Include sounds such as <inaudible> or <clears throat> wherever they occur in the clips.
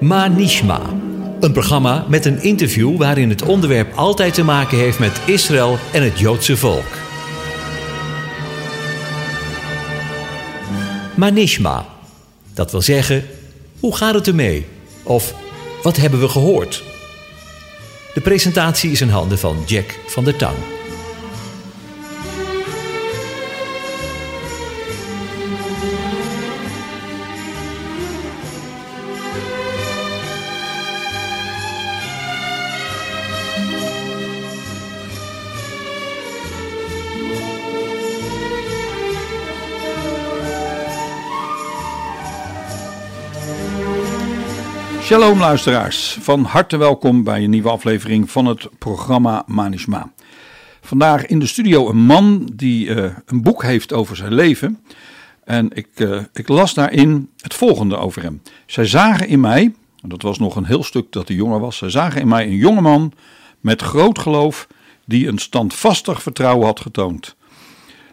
Manishma. Een programma met een interview waarin het onderwerp altijd te maken heeft met Israël en het Joodse volk. Manishma. Dat wil zeggen, hoe gaat het ermee? Of wat hebben we gehoord? De presentatie is in handen van Jack van der Tang. Shalom luisteraars, van harte welkom bij een nieuwe aflevering van het programma Manishma. Vandaag in de studio een man die uh, een boek heeft over zijn leven. En ik, uh, ik las daarin het volgende over hem. Zij zagen in mij, dat was nog een heel stuk dat hij jonger was, zij zagen in mij een jongeman met groot geloof die een standvastig vertrouwen had getoond.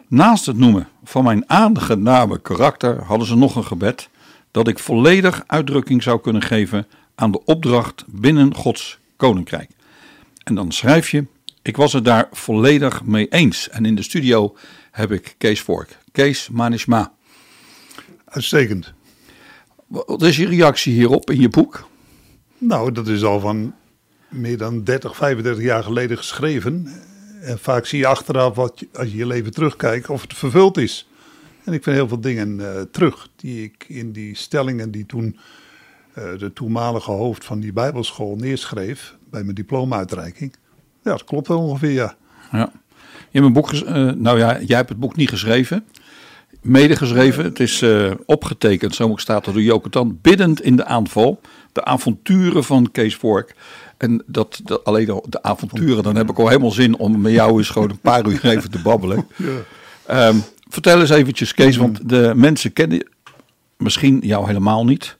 Naast het noemen van mijn aangename karakter hadden ze nog een gebed dat ik volledig uitdrukking zou kunnen geven aan de opdracht binnen Gods koninkrijk. En dan schrijf je: Ik was het daar volledig mee eens. En in de studio heb ik Kees Vork. Kees Manishma. Uitstekend. Wat is je reactie hierop in je boek? Nou, dat is al van meer dan 30, 35 jaar geleden geschreven. En vaak zie je achteraf, wat, als je je leven terugkijkt, of het vervuld is. En ik vind heel veel dingen uh, terug die ik in die stellingen die toen de toenmalige hoofd van die bijbelschool neerschreef bij mijn diploma-uitreiking. Ja, dat klopt wel ongeveer, ja. ja. Je hebt een boek, uh, nou ja, jij hebt het boek niet geschreven, medegeschreven. Het is opgetekend, zo moet staat er door Joke Tan, biddend in de aanval. De avonturen van Kees Vork. En dat, dat, alleen de avonturen, dan heb ik al helemaal zin om met jou eens gewoon een paar uur <laughs> even te babbelen. Ja. Um, Vertel eens eventjes, Kees, want de mensen kennen misschien jou helemaal niet.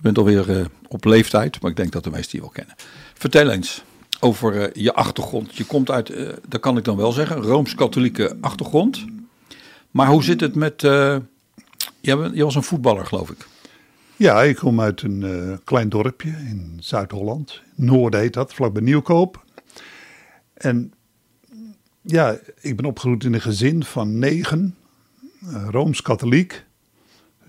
Je bent alweer uh, op leeftijd, maar ik denk dat de meesten je wel kennen. Vertel eens over uh, je achtergrond. Je komt uit, uh, dat kan ik dan wel zeggen, rooms-katholieke achtergrond. Maar hoe zit het met. je, was een voetballer, geloof ik. Ja, ik kom uit een klein dorpje in Zuid-Holland. Noord heet dat, vlakbij Nieuwkoop. En ja, ik ben opgegroeid in een gezin van negen, rooms-katholiek.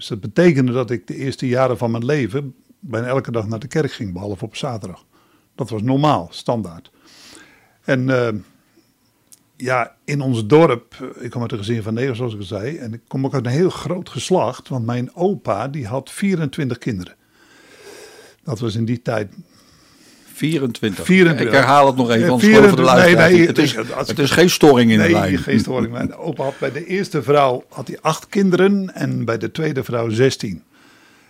Dus dat betekende dat ik de eerste jaren van mijn leven bijna elke dag naar de kerk ging, behalve op zaterdag. Dat was normaal, standaard. En uh, ja, in ons dorp, ik kom uit een gezin van negen, zoals ik al zei. En ik kom ook uit een heel groot geslacht, want mijn opa die had 24 kinderen. Dat was in die tijd 24. 24. Ik herhaal het nog even, want voor de luisteraar. Nee, nee, het, is, het is geen storing in nee, de lijn. geen storing. Mijn opa had bij de eerste vrouw had hij acht kinderen en bij de tweede vrouw 16.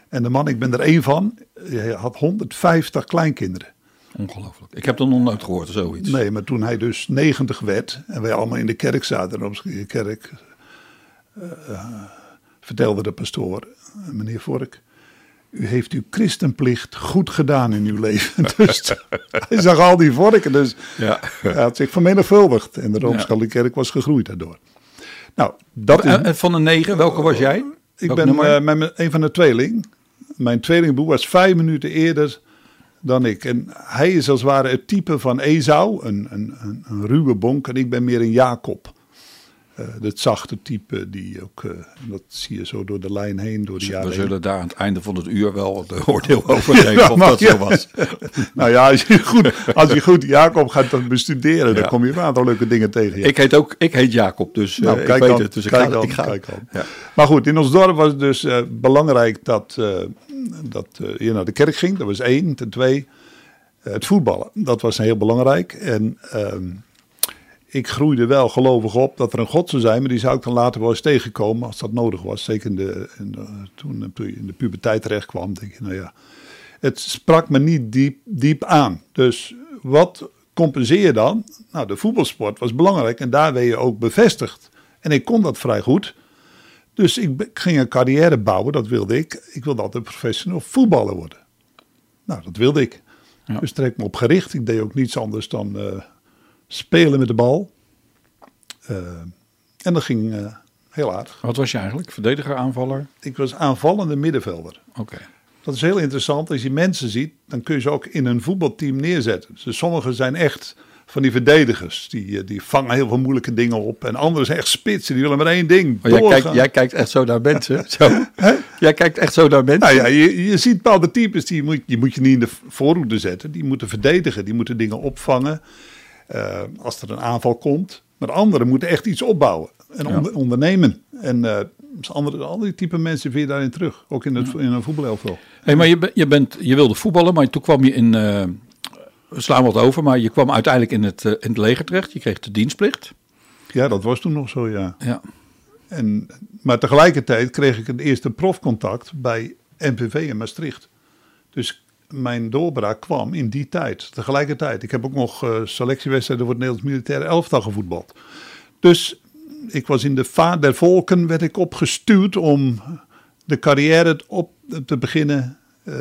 En de man, ik ben er één van, had 150 kleinkinderen. Ongelooflijk. Ik heb er nog nooit gehoord, zoiets. Nee, maar toen hij dus 90 werd en wij allemaal in de kerk zaten, op de kerk, uh, vertelde de pastoor, meneer Vork, u heeft uw christenplicht goed gedaan in uw leven. <laughs> Dus hij zag al die vorken. Dus ja. hij had zich vermenigvuldigd. En de Rooms-Katholieke Kerk was gegroeid daardoor. Nou, dat is... Van de negen, welke was jij? Ik ben uh, met een van de tweeling. Mijn tweelingbroer was vijf minuten eerder dan ik. En hij is als het ware het type van Esau, een, een, een, een ruwe bonk. En ik ben meer een Jacob. Uh, het zachte type die ook, uh, dat zie je zo door de lijn heen, door de jaren We zullen daar aan het einde van het uur wel de <laughs> oordeel over geven ja, of dat ja. zo was. <laughs> nou ja, als je goed, als je goed Jacob gaat bestuderen, ja. dan kom je een aantal leuke dingen tegen. Ik heet ook, ik heet Jacob, dus nou, uh, kijk ik weet het. Dus kijk ik ga, ik ga. Kijk. Maar goed, in ons dorp was het dus belangrijk dat, dat je naar de kerk ging. Dat was één. Ten twee, het voetballen. Dat was heel belangrijk. En ehm, ik groeide wel gelovig op dat er een God zou zijn, maar die zou ik dan later wel eens tegenkomen als dat nodig was. Zeker in de, in de, toen je in de puberteit terecht kwam, denk je, nou ja, het sprak me niet diep, diep aan. Dus wat compenseer je dan? Nou, de voetbalsport was belangrijk en daar werd je ook bevestigd. En ik kon dat vrij goed. Dus ik ging een carrière bouwen, dat wilde ik. Ik wilde altijd professional voetballer worden. Nou, dat wilde ik. Ja. Dus trek me op gericht. Ik deed ook niets anders dan uh, spelen met de bal. Uh, en dat ging uh, heel aardig. Wat was je eigenlijk? Verdediger, aanvaller? Ik was aanvallende middenvelder. Oké. Dat is heel interessant. Als je mensen ziet, dan kun je ze ook in een voetbalteam neerzetten. Dus sommigen zijn echt van die verdedigers. Die, eh, die vangen heel veel moeilijke dingen op. En anderen zijn echt spitsen. Die willen maar één ding. Maar jij kijkt, jij kijkt echt zo naar mensen. <laughs> Zo. Jij kijkt echt zo naar mensen. Nou ja, je, je ziet bepaalde types. Die moet, die moet je niet in de voorhoede zetten. Die moeten verdedigen. Die moeten dingen opvangen. Uh, als er een aanval komt. Maar anderen moeten echt iets opbouwen. En Ja. onder- ondernemen. En eh andere, andere type mensen vind je daarin terug. Ook in, het, in een voetbalelftal. Hey, maar je, je, bent, je wilde voetballen, maar toen kwam je in. eh, we slaan wat over, maar je kwam uiteindelijk in het, eh, in het leger terecht. Je kreeg de dienstplicht. Ja, dat was toen nog zo, ja. Ja. En, maar tegelijkertijd kreeg ik een eerste profcontact bij NPV in Maastricht. Dus mijn doorbraak kwam in die tijd, tegelijkertijd. Ik heb ook nog eh, selectiewedstrijden voor het Nederlands Militaire Elftal gevoetbald. Dus ik was in de vaart der volken, werd ik opgestuurd om de carrière op te beginnen. eh,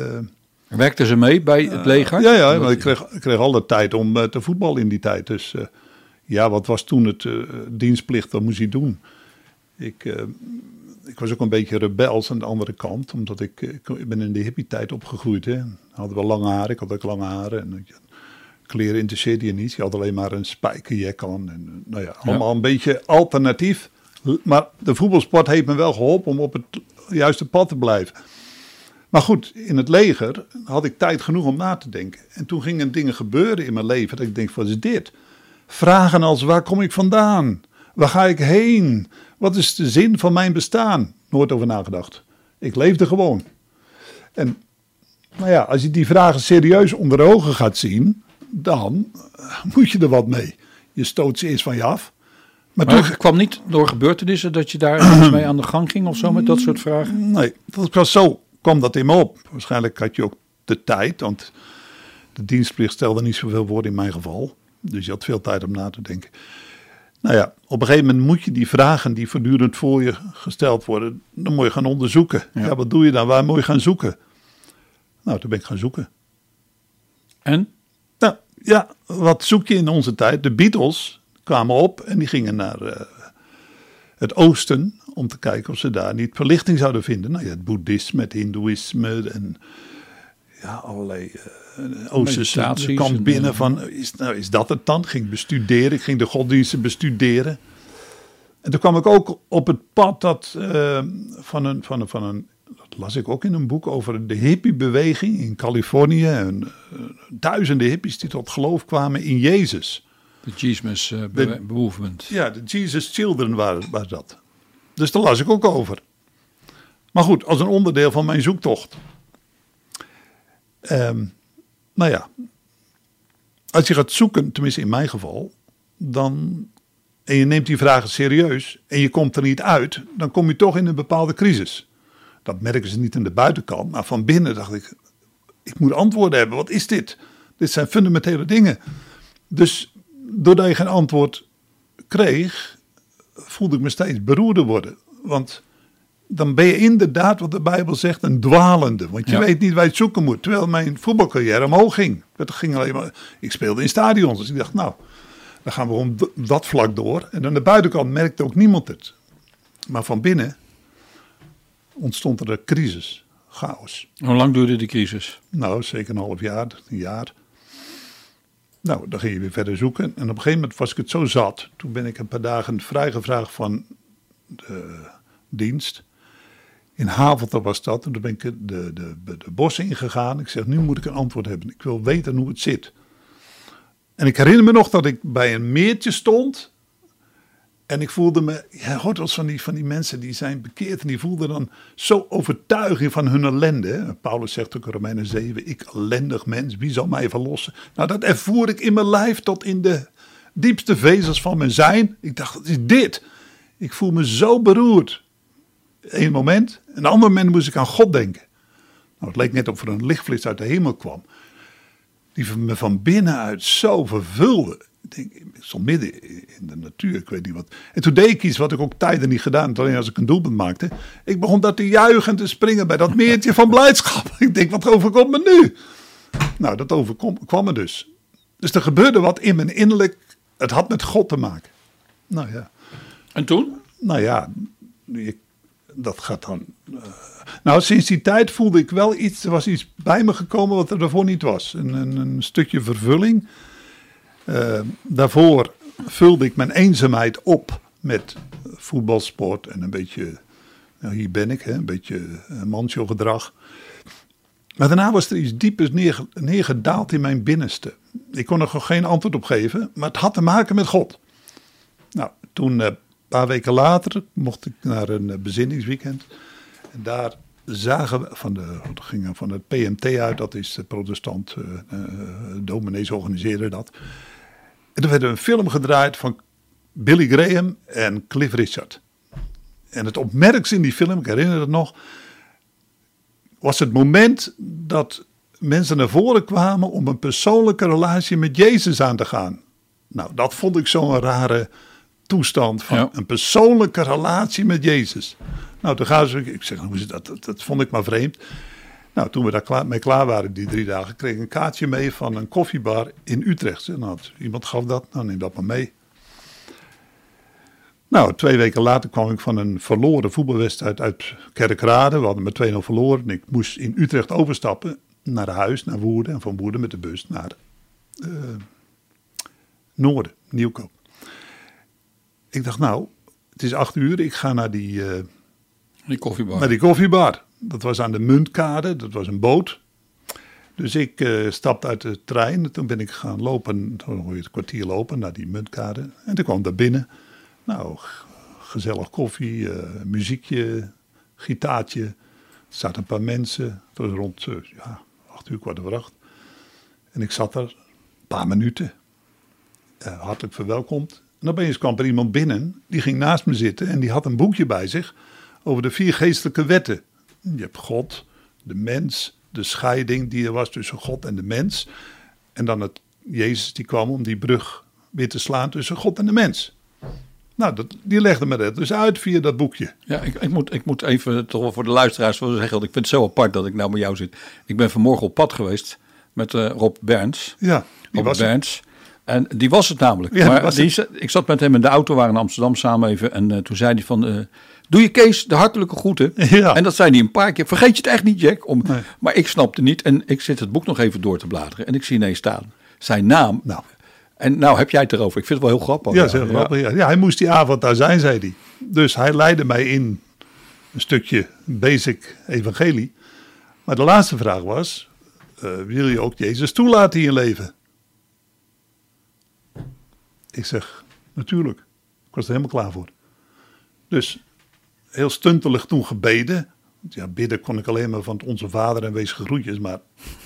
Werkten ze mee bij het leger? ja, ja, want ik kreeg, ik kreeg al de tijd om eh, te voetballen in die tijd. Dus eh, ja, wat was toen het eh, dienstplicht? Wat moest je doen? Ik, eh, ik was ook een beetje rebels aan de andere kant. Omdat ik, ik, ik ben in de hippie-tijd opgegroeid. Hè. Hadden we lange haren. Ik had ook lange haren. En, eh, kleren interesseerde je niet. Je had alleen maar een spijkerjack aan. En, eh, nou ja, allemaal een beetje alternatief. Maar de voetbalsport heeft me wel geholpen om op het juiste pad te blijven. Maar goed, in het leger had ik tijd genoeg om na te denken. En toen gingen dingen gebeuren in mijn leven dat ik denk, wat is dit? Vragen als, waar kom ik vandaan? Waar ga ik heen? Wat is de zin van mijn bestaan? Nooit over nagedacht. Ik leefde gewoon. En nou ja, als je die vragen serieus onder ogen gaat zien, dan eh, moet je er wat mee. Je stoot ze eerst van je af. Maar Maar toen, kwam niet door gebeurtenissen dat je daar <clears throat> mee aan de gang ging of zo met dat soort vragen? Nee, dat was zo kwam dat in me op. Waarschijnlijk had je ook de tijd, want de dienstplicht stelde niet zoveel voor in mijn geval. Dus je had veel tijd om na te denken. Nou ja, op een gegeven moment moet je die vragen die voortdurend voor je gesteld worden, dan moet je gaan onderzoeken. Ja. Ja, wat doe je dan? Waar moet je gaan zoeken? Nou, toen ben ik gaan zoeken. En? Nou ja, wat zoek je in onze tijd? De Beatles kwamen op en die gingen naar eh, het oosten om te kijken of ze daar niet verlichting zouden vinden. Nou ja, het boeddhisme, het hindoeïsme en ja, allerlei eh oosterse kant en, binnen eh, van, is, nou, is dat het dan? Ging bestuderen, ik ging de godsdiensten bestuderen. En toen kwam ik ook op het pad dat, eh, van, een, van, een, van een, dat las ik ook in een boek over de hippiebeweging in Californië. En, eh, duizenden hippies die tot geloof kwamen in Jezus. De Jesus eh, De- Movement. Ja, de Jesus Children waren, was dat. Dus daar las ik ook over. Maar goed, als een onderdeel van mijn zoektocht. Ehm, nou ja, als je gaat zoeken, tenminste in mijn geval, dan. En je neemt die vragen serieus en je komt er niet uit, dan kom je toch in een bepaalde crisis. Dat merken ze niet aan de buitenkant, maar van binnen dacht ik: ik moet antwoorden hebben. Wat is dit? Dit zijn fundamentele dingen. Dus doordat je geen antwoord kreeg, voelde ik me steeds beroerder worden. Want dan ben je inderdaad, wat de Bijbel zegt, een dwalende. Want je Ja. weet niet waar je het zoeken moet. Terwijl mijn voetbalcarrière omhoog ging. Het ging alleen maar, ik speelde in stadions. Dus ik dacht, nou, dan gaan we d- dat vlak door. En aan de buitenkant merkte ook niemand het. Maar van binnen ontstond er een crisis, chaos. Hoe lang duurde die crisis? Nou, zeker een half jaar, een jaar. Nou, dan ging je weer verder zoeken. En op een gegeven moment was ik het zo zat. Toen ben ik een paar dagen vrijgevraagd van de dienst. In Havelte was dat. En toen ben ik de, de, de, de bos ingegaan. Ik zeg, nu moet ik een antwoord hebben. Ik wil weten hoe het zit. En ik herinner me nog dat ik bij een meertje stond. En ik voelde me, ja, hoort wel van die, van die mensen die zijn bekeerd en die voelden dan zo overtuiging van hun ellende. Paulus zegt ook in Romeinen 7, ik ellendig mens, wie zal mij verlossen? Nou, dat ervoer ik in mijn lijf tot in de diepste vezels van mijn zijn. Ik dacht, wat is dit? Ik voel me zo beroerd. Eén moment, en een ander moment moest ik aan God denken. Nou, het leek net of er een lichtflits uit de hemel kwam die me van binnenuit zo vervulde. Ik denk, ik stond midden in de natuur, ik weet niet wat. En toen deed ik iets wat ik ook tijden niet gedaan had, alleen als ik een doelpunt maakte. Ik begon dat te juichen en te springen bij dat meertje van blijdschap. <laughs> Ik denk, wat overkomt me nu? Nou, dat overkwam kwam me dus. Dus er gebeurde wat in mijn innerlijk, het had met God te maken. Nou ja, En toen? nou ja, ik, dat gaat dan. eh, nou, sinds die tijd voelde ik wel iets. Er was iets bij me gekomen wat er daarvoor niet was. Een, een, een stukje vervulling. Eh, daarvoor vulde ik mijn eenzaamheid op met voetbalsport en een beetje. Nou, hier ben ik, hè, een beetje uh, mancho gedrag. Maar daarna was er iets diepers neerge- neergedaald in mijn binnenste. Ik kon er gewoon geen antwoord op geven, maar het had te maken met God. Nou, toen, eh, paar weken later, mocht ik naar een eh, bezinningsweekend. En daar zagen we, van de, gingen van het PMT uit, dat is de protestant, eh, dominees organiseren dat. En toen werd er een film gedraaid van Billy Graham en Cliff Richard. En het opmerkste in die film, ik herinner het nog, was het moment dat mensen naar voren kwamen om een persoonlijke relatie met Jezus aan te gaan. Nou, dat vond ik zo'n rare toestand van Ja. een persoonlijke relatie met Jezus. Nou, toen gaan ze, ik zeg, hoe is dat, dat, dat vond ik maar vreemd. Nou, toen we daar klaar, mee klaar waren, die drie dagen, kreeg ik een kaartje mee van een koffiebar in Utrecht. En nou, iemand gaf dat, nou neem dat maar mee. Nou, twee weken later kwam ik van een verloren voetbalwedstrijd uit Kerkrade. We hadden met 2-0 verloren. En ik moest in Utrecht overstappen naar huis, naar Woerden. En van Woerden met de bus naar eh, Noorden, Nieuwkoop. Ik dacht, nou, het is acht uur. Ik ga naar die, eh, Die koffiebar. naar die koffiebar. Dat was aan de Muntkade, dat was een boot. Dus ik eh, stapte uit de trein. Toen ben ik gaan lopen, toen een kwartier lopen naar die Muntkade. En toen kwam ik daar binnen. Nou, gezellig koffie, eh, muziekje, gitaartje. Er zaten een paar mensen. Het was rond ja, acht uur, kwart over acht. En ik zat er een paar minuten. Hartelijk verwelkomd. En opeens kwam er iemand binnen, die ging naast me zitten en die had een boekje bij zich over de vier geestelijke wetten. Je hebt God, de mens, de scheiding die er was tussen God en de mens. En dan het Jezus die kwam om die brug weer te slaan tussen God en de mens. Nou, dat, die legde me dat dus uit via dat boekje. Ja, ik, ik, moet, ik moet even toch voor de luisteraars zeggen, want ik vind het zo apart dat ik nou bij jou zit. Ik ben vanmorgen op pad geweest met eh, Rob Berns. Ja, die Rob was het. En die was het namelijk. Ja, maar die, ik zat met hem in de auto, we waren in Amsterdam samen even. En eh, toen zei hij van, eh, doe je Kees de hartelijke groeten. <laughs> Ja. En dat zei hij een paar keer. Vergeet je het echt niet, Jack. Om, Nee. Maar ik snapte niet. En ik zit het boek nog even door te bladeren. En ik zie ineens staan zijn naam. Nou. En nou heb jij het erover. Ik vind het wel heel grappig. Ja, grappig. Ja. ja, hij moest die avond daar zijn, zei hij. Dus hij leidde mij in een stukje basic evangelie. Maar de laatste vraag was, eh, wil je ook Jezus toelaten in je leven? Ik zeg, natuurlijk. Ik was er helemaal klaar voor. Dus heel stuntelig toen gebeden. Want Ja, bidden kon ik alleen maar van Onze Vader en wees gegroetjes. Maar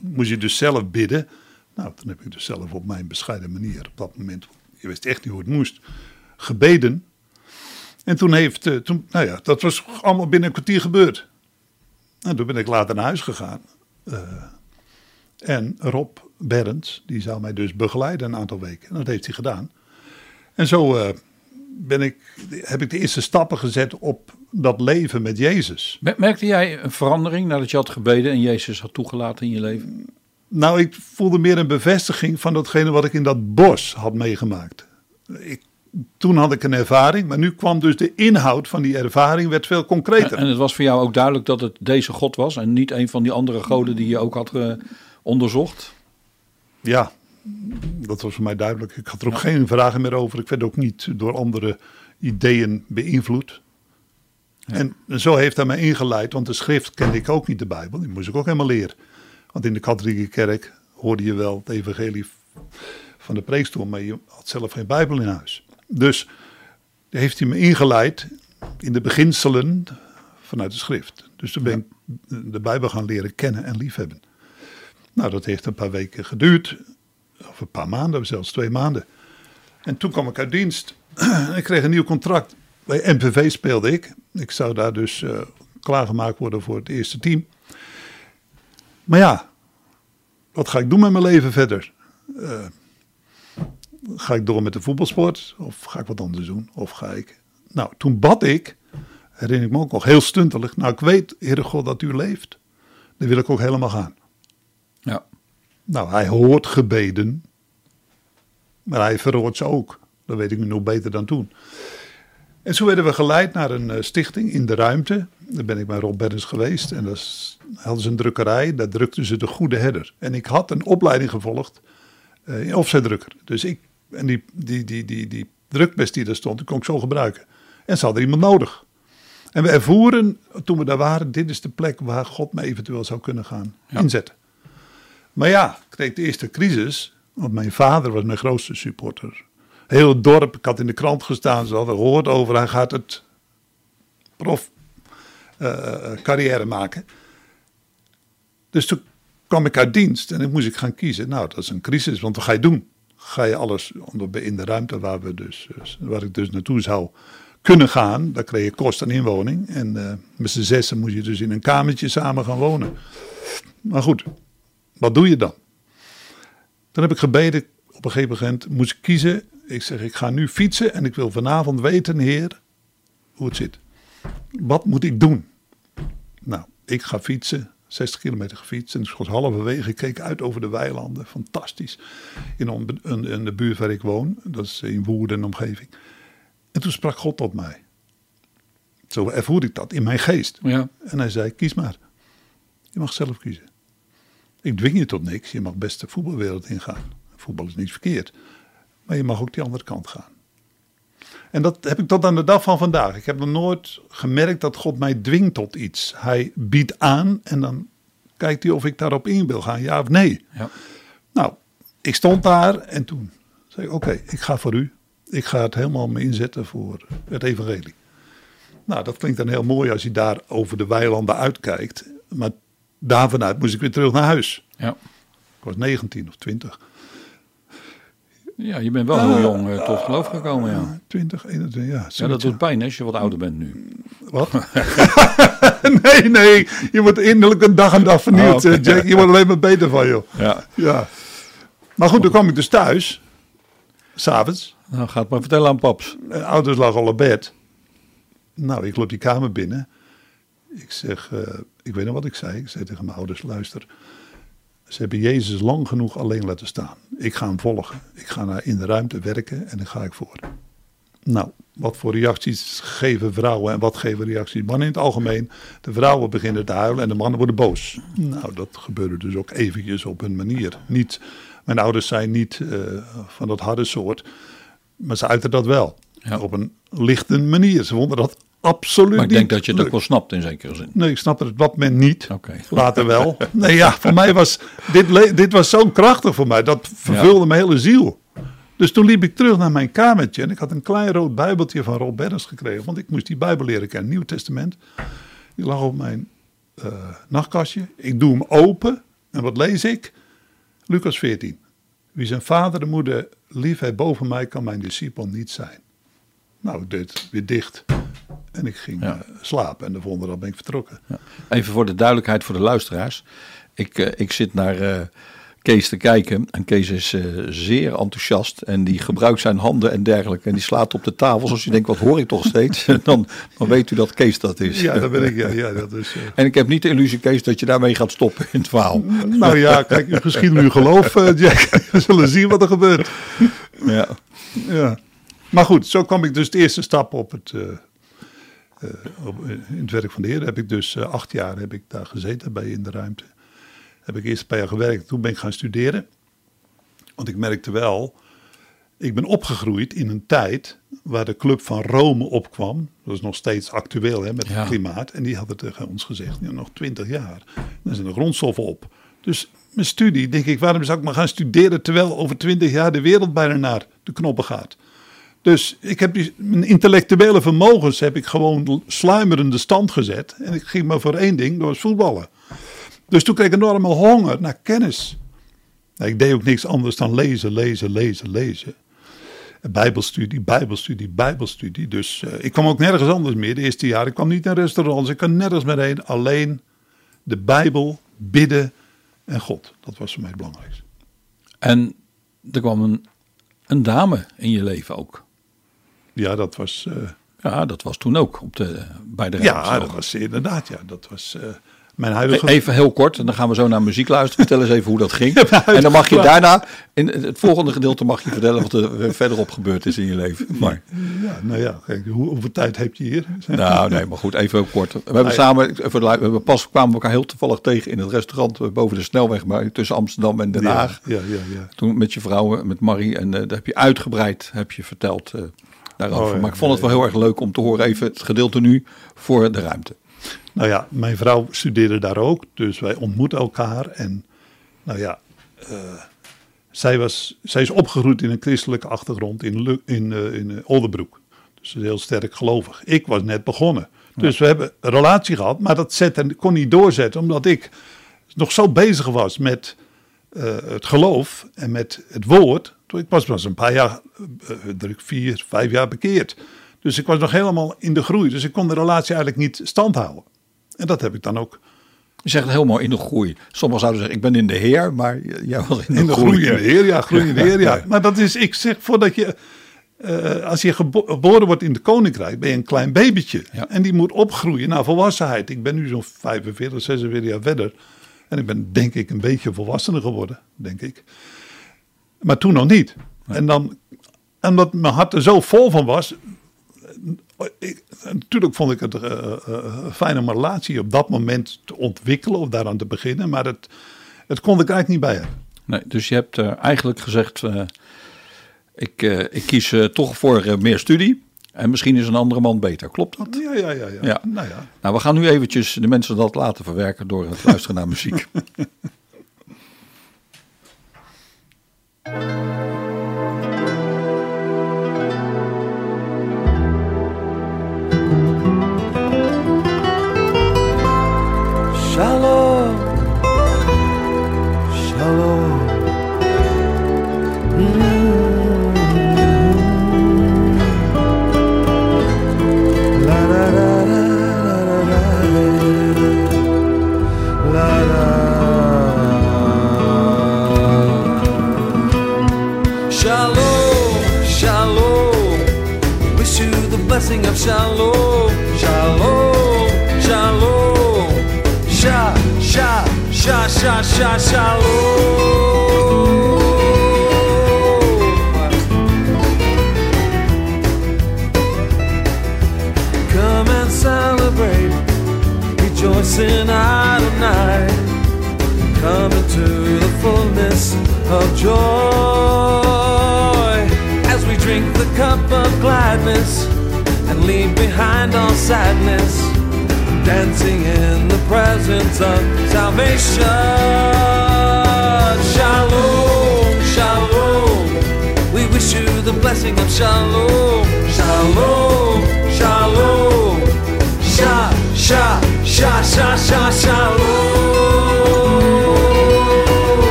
moest je dus zelf bidden. Nou, toen heb ik dus zelf op mijn bescheiden manier op dat moment, je wist echt niet hoe het moest, gebeden. En toen heeft, eh, toen, nou ja, dat was allemaal binnen een kwartier gebeurd. En toen ben ik later naar huis gegaan. Eh, en Rob Berends, die zou mij dus begeleiden een aantal weken. En dat heeft hij gedaan. En zo eh, ben ik, heb ik de eerste stappen gezet op dat leven met Jezus. Mer- Merkte jij een verandering nadat je had gebeden en Jezus had toegelaten in je leven? Nou, ik voelde meer een bevestiging van datgene wat ik in dat bos had meegemaakt. Ik, toen had ik een ervaring, maar nu kwam dus de inhoud van die ervaring werd veel concreter. En het was voor jou ook duidelijk dat het deze God was en niet een van die andere goden die je ook had eh, onderzocht? Ja, dat was voor mij duidelijk. Ik had er ook geen vragen meer over. Ik werd ook niet door andere ideeën beïnvloed. En zo heeft hij mij ingeleid, want de schrift kende ik ook niet, de Bijbel. Die moest ik ook helemaal leren. Want in de katholieke kerk hoorde je wel het evangelie van de preekstoel, maar je had zelf geen Bijbel in huis. Dus heeft hij me ingeleid in de beginselen vanuit de schrift. Dus toen ben ik de Bijbel gaan leren kennen en liefhebben. Nou, dat heeft een paar weken geduurd. Of een paar maanden, zelfs twee maanden. En toen kwam ik uit dienst. <clears throat> ik kreeg een nieuw contract. Bij MPV speelde ik. Ik zou daar dus eh, klaargemaakt worden voor het eerste team. Maar ja, wat ga ik doen met mijn leven verder? Eh, ga ik door met de voetbalsport? Of ga ik wat anders doen? Of ga ik... Nou, toen bad ik, herinner ik me ook nog, heel stuntelig. Nou, ik weet, Heere God, dat u leeft. Dan wil ik ook helemaal gaan. Nou, hij hoort gebeden, maar hij verhoort ze ook. Dat weet ik nu nog beter dan toen. En zo werden we geleid naar een eh, stichting in de ruimte. Daar ben ik bij Rob geweest. En daar hadden ze een drukkerij. Daar drukten ze de Goede Herder. En ik had een opleiding gevolgd uh, in offsetdrukker. Dus ik, en die, die, die, die, die drukbest die daar stond, die kon ik zo gebruiken. En ze hadden iemand nodig. En we ervoeren, toen we daar waren, dit is de plek waar God me eventueel zou kunnen gaan inzetten. Maar ja, ik kreeg de eerste crisis, want mijn vader was mijn grootste supporter. Heel het dorp, ik had in de krant gestaan, ze hadden gehoord over, hij gaat het prof uh, carrière maken. Dus toen kwam ik uit dienst en dan moest ik gaan kiezen. Nou, dat is een crisis, want wat ga je doen? Ga je alles in de ruimte waar, we dus, waar ik dus naartoe zou kunnen gaan, dan kreeg je kost aan inwoning. En uh, met z'n zessen moet je dus in een kamertje samen gaan wonen. Maar goed, wat doe je dan? Dan heb ik gebeden, op een gegeven moment moest ik kiezen. Ik zeg, ik ga nu fietsen en ik wil vanavond weten, heer, hoe het zit. Wat moet ik doen? Nou, ik ga fietsen, 60 kilometer gefietst. En ik was halverwege, ik keek uit over de weilanden. Fantastisch. In, in de buurt waar ik woon, dat is in Woerden omgeving. En toen sprak God tot mij. Zo ervoer ik dat in mijn geest. Ja. En hij zei, kies maar. Je mag zelf kiezen. Ik dwing je tot niks. Je mag best de voetbalwereld ingaan. Voetbal is niet verkeerd. Maar je mag ook die andere kant gaan. En dat heb ik tot aan de dag van vandaag. Ik heb nog nooit gemerkt dat God mij dwingt tot iets. Hij biedt aan en dan kijkt hij of ik daarop in wil gaan, ja of nee. Ja. Nou, ik stond daar en toen zei ik, oké, ik ga voor u. Ik ga het helemaal me inzetten voor het evangelie. Nou, dat klinkt dan heel mooi als je daar over de weilanden uitkijkt. Maar daar vanuit moest ik weer terug naar huis. Ja. Ik was 19 of 20. Ja, je bent wel heel jong uh, tot geloof gekomen, ja. 20, 21, ja. Ja, dat doet pijn als je wat ouder bent nu. Wat? <laughs> nee, nee. Je wordt innerlijk een dag en dag vernieuwd, oh, okay. Jack. Je wordt alleen maar beter van, joh. Ja. ja. Maar goed, toen kwam ik dus thuis. S'avonds. Nou, ga het maar vertellen aan paps. En ouders lag al op bed. Nou, ik loop die kamer binnen. Ik zeg, uh, ik weet nog wat ik zei. Ik zei tegen mijn ouders, luister. Ze hebben Jezus lang genoeg alleen laten staan. Ik ga hem volgen. Ik ga naar in de ruimte werken en dan ga ik voor. Nou, wat voor reacties geven vrouwen en wat geven reacties mannen in het algemeen? De vrouwen beginnen te huilen en de mannen worden boos. Nou, dat gebeurde dus ook eventjes op hun manier. Niet, mijn ouders zijn niet uh, van dat harde soort, maar ze uiten dat wel. Ja. Op een lichte manier. Ze vonden dat absoluut Maar ik denk dat je het ook wel snapt in zekere zin. Nee, ik snap het op dat moment niet. Oké. Later wel. <laughs> Nee, ja, voor mij was dit, dit was zo krachtig voor mij. Dat vervulde mijn hele ziel. Dus toen liep ik terug naar mijn kamertje en ik had een klein rood bijbeltje van Rob Berens gekregen. Want ik moest die bijbel leren kennen, Nieuw Testament. Die lag op mijn eh, nachtkastje. Ik doe hem open en wat lees ik? Lucas 14. Wie zijn vader en moeder lief heeft boven mij, kan mijn discipel niet zijn. Nou, ik deed het weer dicht. En ik ging Ja. eh, slapen en de volgende dag ben ik vertrokken. Even voor de duidelijkheid voor de luisteraars. Ik, eh, ik zit naar eh, Kees te kijken. En Kees is zeer enthousiast. En die gebruikt zijn handen en dergelijke. En die slaat op de tafel. Zoals u denkt, wat hoor ik toch steeds? <laughs> dan, dan weet u dat Kees dat is. Ja, dat ben ik. Ja, ja, dat is, En ik heb niet de illusie, Kees, dat je daarmee gaat stoppen in het verhaal. Nou ja, kijk, misschien nu geloof, Jack. <laughs> We zullen zien wat er gebeurt. Ja. Ja. Maar goed, zo kwam ik dus de eerste stap op het, eh, op, eh, in het werk van de Heer. Heb ik dus acht jaar heb ik daar gezeten bij in de ruimte. Heb ik eerst een paar jaar gewerkt. Toen ben ik gaan studeren. Want ik merkte wel, ik ben opgegroeid in een tijd waar de Club van Rome opkwam. Dat is nog steeds actueel hè, met Ja. het klimaat. En die hadden tegen ons gezegd, ja, nog twintig jaar. Dan zijn de grondstoffen op. Dus mijn studie, denk ik, waarom zou ik maar gaan studeren terwijl over twintig jaar de wereld bijna naar de knoppen gaat. Dus ik heb die, mijn intellectuele vermogens heb ik gewoon sluimerende stand gezet. En ik ging maar voor één ding, was voetballen. Dus toen kreeg ik enorme honger naar kennis. Nou, ik deed ook niks anders dan lezen, lezen, lezen, lezen. Bijbelstudie, bijbelstudie, bijbelstudie. Dus eh, ik kwam ook nergens anders meer de eerste jaar. Ik kwam niet naar restaurants, ik kwam nergens meer heen. Alleen de Bijbel, bidden en God. Dat was voor mij het belangrijkste. En er kwam een dame in je leven ook. Ja, dat was... eh, Ja, dat was toen ook op de, bij de Ja, ruimte. dat was inderdaad, ja. Dat was eh, Mijn huidige... Even heel kort, en dan gaan we zo naar muziek luisteren. Vertel eens even hoe dat ging. <laughs> En dan mag je daarna, in het volgende gedeelte mag je vertellen wat er verderop gebeurd is in je leven. Maar, Ja, nou ja, hoe, hoeveel tijd heb je hier? <laughs> nou nee, maar goed, even heel kort. We hebben samen, even, we hebben pas kwamen we elkaar heel toevallig tegen in het restaurant eh, boven de snelweg maar tussen Amsterdam en Den Haag. Ja, ja, ja. Toen met je vrouw, met Marie, en uh, daar heb je uitgebreid heb je verteld uh, daarover. Oh, maar ik vond het wel heel erg leuk om te horen, even het gedeelte nu voor de ruimte. Nou ja, mijn vrouw studeerde daar ook, dus wij ontmoeten elkaar. En nou ja, uh, zij, was, zij is opgegroeid in een christelijke achtergrond in, in, uh, in Oldenbroek. Dus heel sterk gelovig. Ik was net begonnen. Ja. Dus we hebben een relatie gehad, maar dat zette, kon niet doorzetten, omdat ik nog zo bezig was met uh, het geloof en met het woord. Ik was pas een paar jaar, druk vier, vijf jaar bekeerd. Dus ik was nog helemaal in de groei. Dus ik kon de relatie eigenlijk niet standhouden. En dat heb ik dan ook. Je zegt helemaal in de groei. Sommigen zouden zeggen, ik ben in de Heer, maar jij was in de, in de groei. groei. in de Heer, ja, groei in de Heer, ja. Maar dat is, ik zeg, voordat je, uh, als je geboren wordt in het Koninkrijk, ben je een klein babytje. Ja. En die moet opgroeien naar volwassenheid. Ik ben nu zo'n 45, 46 jaar verder. En ik ben denk ik een beetje volwassener geworden, denk ik. Maar toen nog niet. En dan, omdat mijn hart er zo vol van was, ik, natuurlijk vond ik het uh, uh, fijn om een relatie op dat moment te ontwikkelen of daaraan te beginnen, maar het, het kon ik eigenlijk niet bij hebben. Nee, dus je hebt uh, eigenlijk gezegd, ik, ik kies toch voor meer studie. En misschien is een andere man beter. Klopt dat? Ja, ja, ja. ja. ja. Nou, ja. nou, we gaan nu eventjes de mensen dat laten verwerken door het luisteren naar muziek. <laughs> Shalom,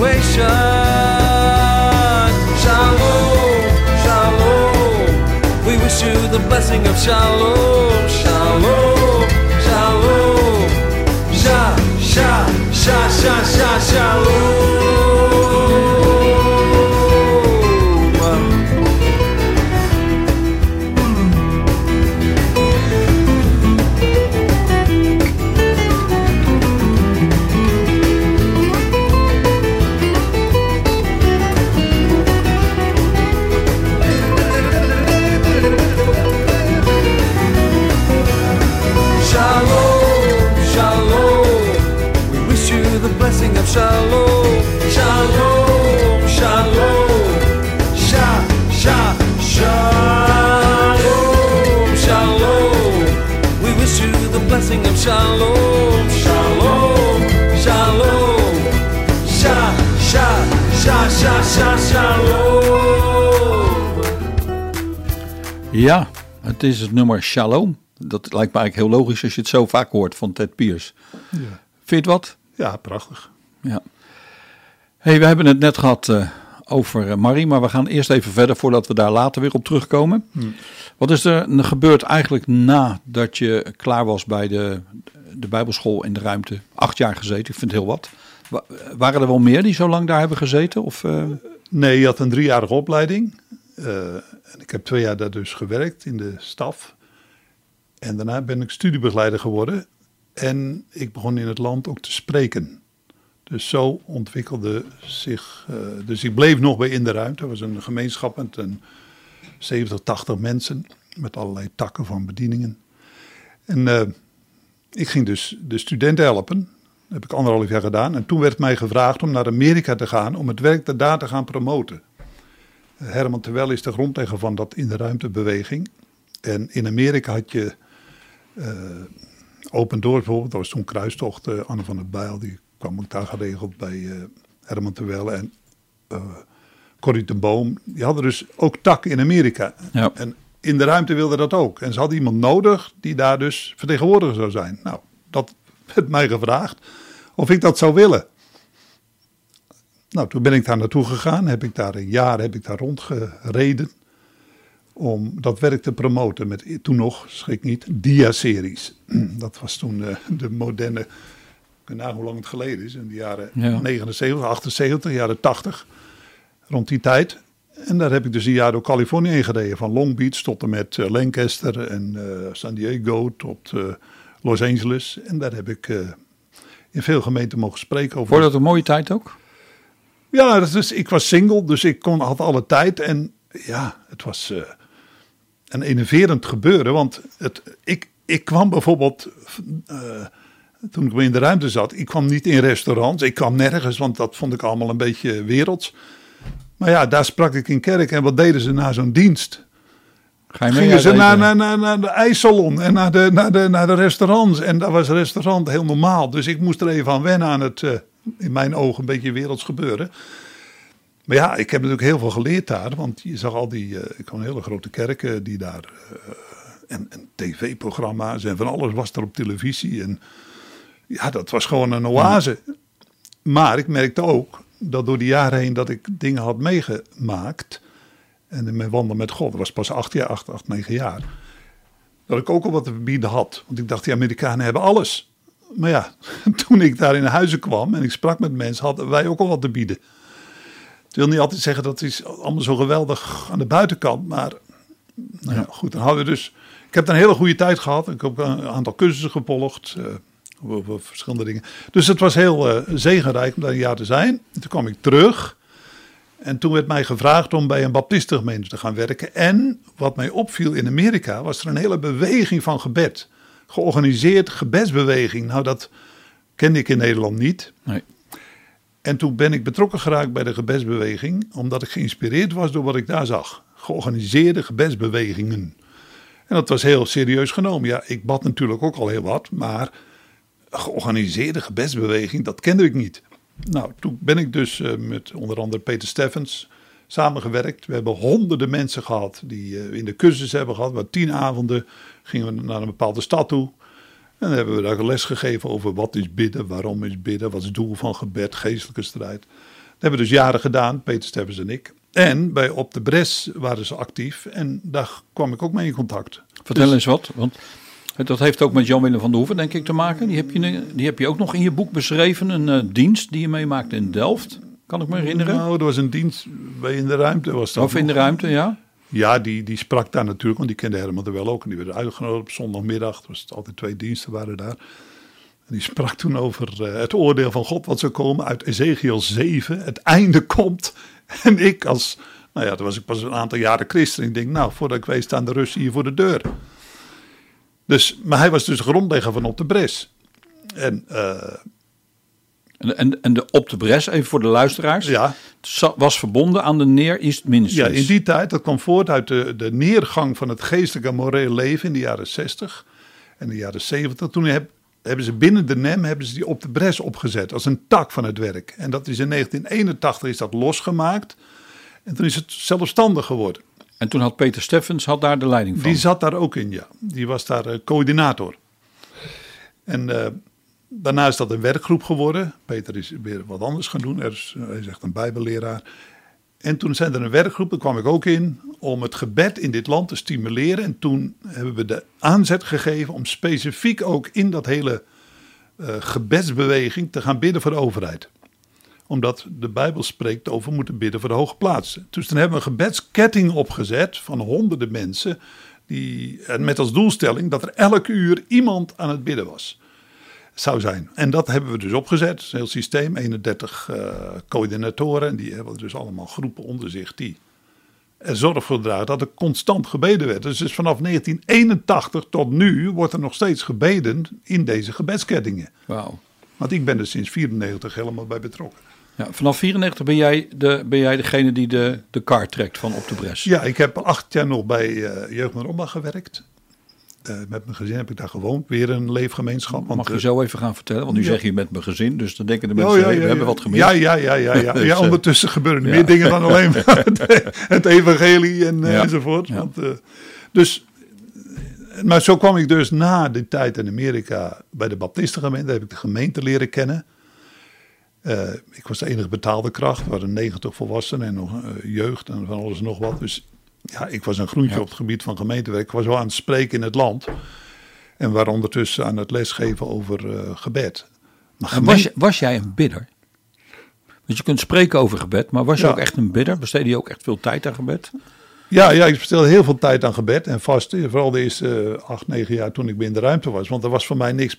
situation. Shalom, shalom. We wish you the blessing of shalom, shalom, shalom. Sha, sha, sha, sha, sha, het is het nummer Shalom. Dat lijkt me eigenlijk heel logisch als je het zo vaak hoort van Ted Pierce. Ja, Vind je het wat? ja prachtig. Ja. hey, we hebben het net gehad uh, over eh, Marie, maar we gaan eerst even verder voordat we daar later weer op terugkomen. Wat is er gebeurd eigenlijk nadat je klaar was bij de, de Bijbelschool in de ruimte? Acht jaar gezeten, ik vind het heel wat. Wa- Waren er wel meer die zo lang daar hebben gezeten? Of, eh, Nee, je had een driejarige opleiding. Eh, en ik heb twee jaar daar dus gewerkt in de staf. En daarna ben ik studiebegeleider geworden. En ik begon in het land ook te spreken. Dus zo ontwikkelde zich. eh, dus ik bleef nog bij In de Ruimte. Het was een gemeenschap met een 70, 80 mensen. Met allerlei takken van bedieningen. En eh, ik ging dus de studenten helpen. Dat heb ik anderhalf jaar gedaan. En toen werd mij gevraagd om naar Amerika te gaan om het werk daar te gaan promoten. Herman Terwel is de grondlegger van dat in de ruimtebeweging. En in Amerika had je eh, Open Doors bijvoorbeeld, dat was toen kruistocht. eh, Anne van der Bijl, die kwam ook daar geregeld bij eh, Herman Terwel en Corrie ten Boom. Die hadden dus ook takken in Amerika. Ja. En in de ruimte wilde dat ook. En ze hadden iemand nodig die daar dus vertegenwoordiger zou zijn. Nou, dat werd mij gevraagd of ik dat zou willen. Nou, toen ben ik daar naartoe gegaan. Heb ik daar een jaar heb ik daar rondgereden. Om dat werk te promoten met toen nog, schrik niet, dia-series. <clears throat> Dat was toen eh, de moderne, ik weet niet hoe lang het geleden is, in de jaren Ja. 79, 78, jaren 80. Rond die tijd. En daar heb ik dus een jaar door Californië heen gereden. Van Long Beach tot en met eh, Lancaster en eh, San Diego tot Los Angeles. En daar heb ik in veel gemeenten mogen spreken over. Je dat een mooie tijd ook? Ja, dat is, ik was single, dus ik kon, had alle tijd. En ja, het was eh, een enerverend gebeuren. Want het, ik, ik kwam bijvoorbeeld, eh, toen ik in de ruimte zat, ik kwam niet in restaurants. Ik kwam nergens, want dat vond ik allemaal een beetje werelds. Maar ja, daar sprak ik in kerk. En wat deden ze na zo'n dienst? Ga je mee Gingen ze naar, naar, naar, naar de ijssalon en naar de, naar, de, naar de restaurants. En daar was restaurant heel normaal. Dus ik moest er even aan wennen aan het, eh, in mijn ogen, een beetje werelds gebeuren. Maar ja, ik heb natuurlijk heel veel geleerd daar. Want je zag al die, eh, ik kwam hele grote kerken die daar... eh, en, en tv-programma's en van alles was er op televisie. En ja, dat was gewoon een oase. Maar ik merkte ook dat door die jaren heen dat ik dingen had meegemaakt... En in mijn wandel met God, dat was pas acht jaar, acht, acht, negen jaar. Dat ik ook al wat te bieden had. Want ik dacht, die Amerikanen hebben alles. Maar ja, <laughs> toen ik daar in huizen kwam en ik sprak met mensen, hadden wij ook al wat te bieden. Het wil niet altijd zeggen dat het is allemaal zo geweldig aan de buitenkant. Maar nou ja, goed, dan hadden we dus... Ik heb een hele goede tijd gehad. Ik heb ook een aantal cursussen gevolgd. eh, over verschillende dingen. Dus het was heel eh, zegenrijk om daar een jaar te zijn. En toen kwam ik terug. En toen werd mij gevraagd om bij een baptistengemeente te gaan werken. En wat mij opviel in Amerika was er een hele beweging van gebed. Georganiseerd gebedsbeweging. Nou, dat kende ik in Nederland niet. Nee. En toen ben ik betrokken geraakt bij de gebedsbeweging, omdat ik geïnspireerd was door wat ik daar zag. Georganiseerde gebedsbewegingen. En dat was heel serieus genomen. Ja, ik bad natuurlijk ook al heel wat, maar georganiseerde gebedsbeweging, dat kende ik niet. Nou, toen ben ik dus eh, met onder andere Peter Steffens samengewerkt. We hebben honderden mensen gehad die eh, in de cursus hebben gehad. We tien avonden gingen we naar een bepaalde stad toe. En dan hebben we daar les gegeven over wat is bidden, waarom is bidden, wat is het doel van gebed, geestelijke strijd. Dat hebben we dus jaren gedaan, Peter Steffens en ik. En bij Op de Bres waren ze actief en daar kwam ik ook mee in contact. Vertel Dus- eens wat, want dat heeft ook met Jan-Willem van der Hoeven, denk ik, te maken. Die heb, je, die heb je ook nog in je boek beschreven, een eh, dienst die je meemaakte in Delft, kan ik me herinneren. Nou, er was een dienst bij in de ruimte. Was dat of in de ruimte, ja. Ja, die, die sprak daar natuurlijk, want die kende Herman er wel ook. En die werd uitgenodigd op zondagmiddag. Het was altijd twee diensten waren daar. En die sprak toen over eh, het oordeel van God wat zou komen uit Ezekiel 7. Het einde komt. <laughs> En ik als, nou ja, toen was ik pas een aantal jaren christen. Ik denk, nou, voordat ik weet staan de Russen hier voor de deur. Dus, maar hij was dus grondlegger van Op de Bres. En eh, En, en, en de Op de Bres, even voor de luisteraars, ja, was verbonden aan de Near East Ja, Ministries. in die tijd, dat kwam voort uit de, de neergang van het geestelijke en morele leven in de jaren 60 en de jaren 70. Toen heb, hebben ze binnen de NEM hebben ze die op de bres opgezet als een tak van het werk. En dat is in 1981 is dat losgemaakt en toen is het zelfstandig geworden. En toen had Peter Steffens had daar de leiding van. Die zat daar ook in, ja. Die was daar eh, coördinator. En eh, daarna is dat een werkgroep geworden. Peter is weer wat anders gaan doen. Er is, hij is echt een bijbelleraar. En toen zijn er een werkgroep, daar kwam ik ook in, om het gebed in dit land te stimuleren. En toen hebben we de aanzet gegeven om specifiek ook in dat hele eh, gebedsbeweging te gaan bidden voor de overheid. Omdat de Bijbel spreekt over moeten bidden voor de hoge plaatsen. Dus toen hebben we een gebedsketting opgezet van honderden mensen. Die, met als doelstelling dat er elk uur iemand aan het bidden was. Zou zijn. En dat hebben we dus opgezet. Een heel systeem, 31 eh, coördinatoren. En die hebben dus allemaal groepen onder zich die er zorg voor dragen dat er constant gebeden werd. Dus, dus vanaf 1981 tot nu wordt er nog steeds gebeden in deze gebedskettingen. Wauw. Want ik ben er sinds 94 helemaal bij betrokken. Ja, vanaf 94 ben jij, de, ben jij degene die de, de kaart trekt van op de bres. Ja, ik heb acht jaar nog bij uh, Jeugd met Roma gewerkt. Uh, met mijn gezin heb ik daar gewoond. Weer een leefgemeenschap. Want, Mag je zo even gaan vertellen? Want nu ja. zeg je met mijn gezin, dus dan denken de Oh, mensen, ja, hey, we hebben wat gemist. Ja, ja, ja, ja, ja. <laughs> Dus, ja eh, ondertussen gebeuren er meer dingen dan alleen <laughs> maar het, evangelie en, eh, enzovoort. Want, eh, dus, eh, maar zo kwam ik dus na die tijd in Amerika bij de Baptistengemeente. Daar heb ik de gemeente leren kennen. Eh, ik was de enige betaalde kracht. Er waren 90 volwassenen en nog eh, jeugd en van alles en nog wat. Dus ja, ik was een groentje Ja. op het gebied van gemeentewerk. Ik was wel aan het spreken in het land. En waren ondertussen aan het lesgeven over eh, gebed. Maar was, was jij een bidder? Want je kunt spreken over gebed, maar was je Ja. ook echt een bidder? Besteedde je ook echt veel tijd aan gebed? Ja, ja, ik bestelde heel veel tijd aan gebed en vasten. Vooral de eerste eh, acht, negen jaar toen ik in de ruimte was. Want er was voor mij niks...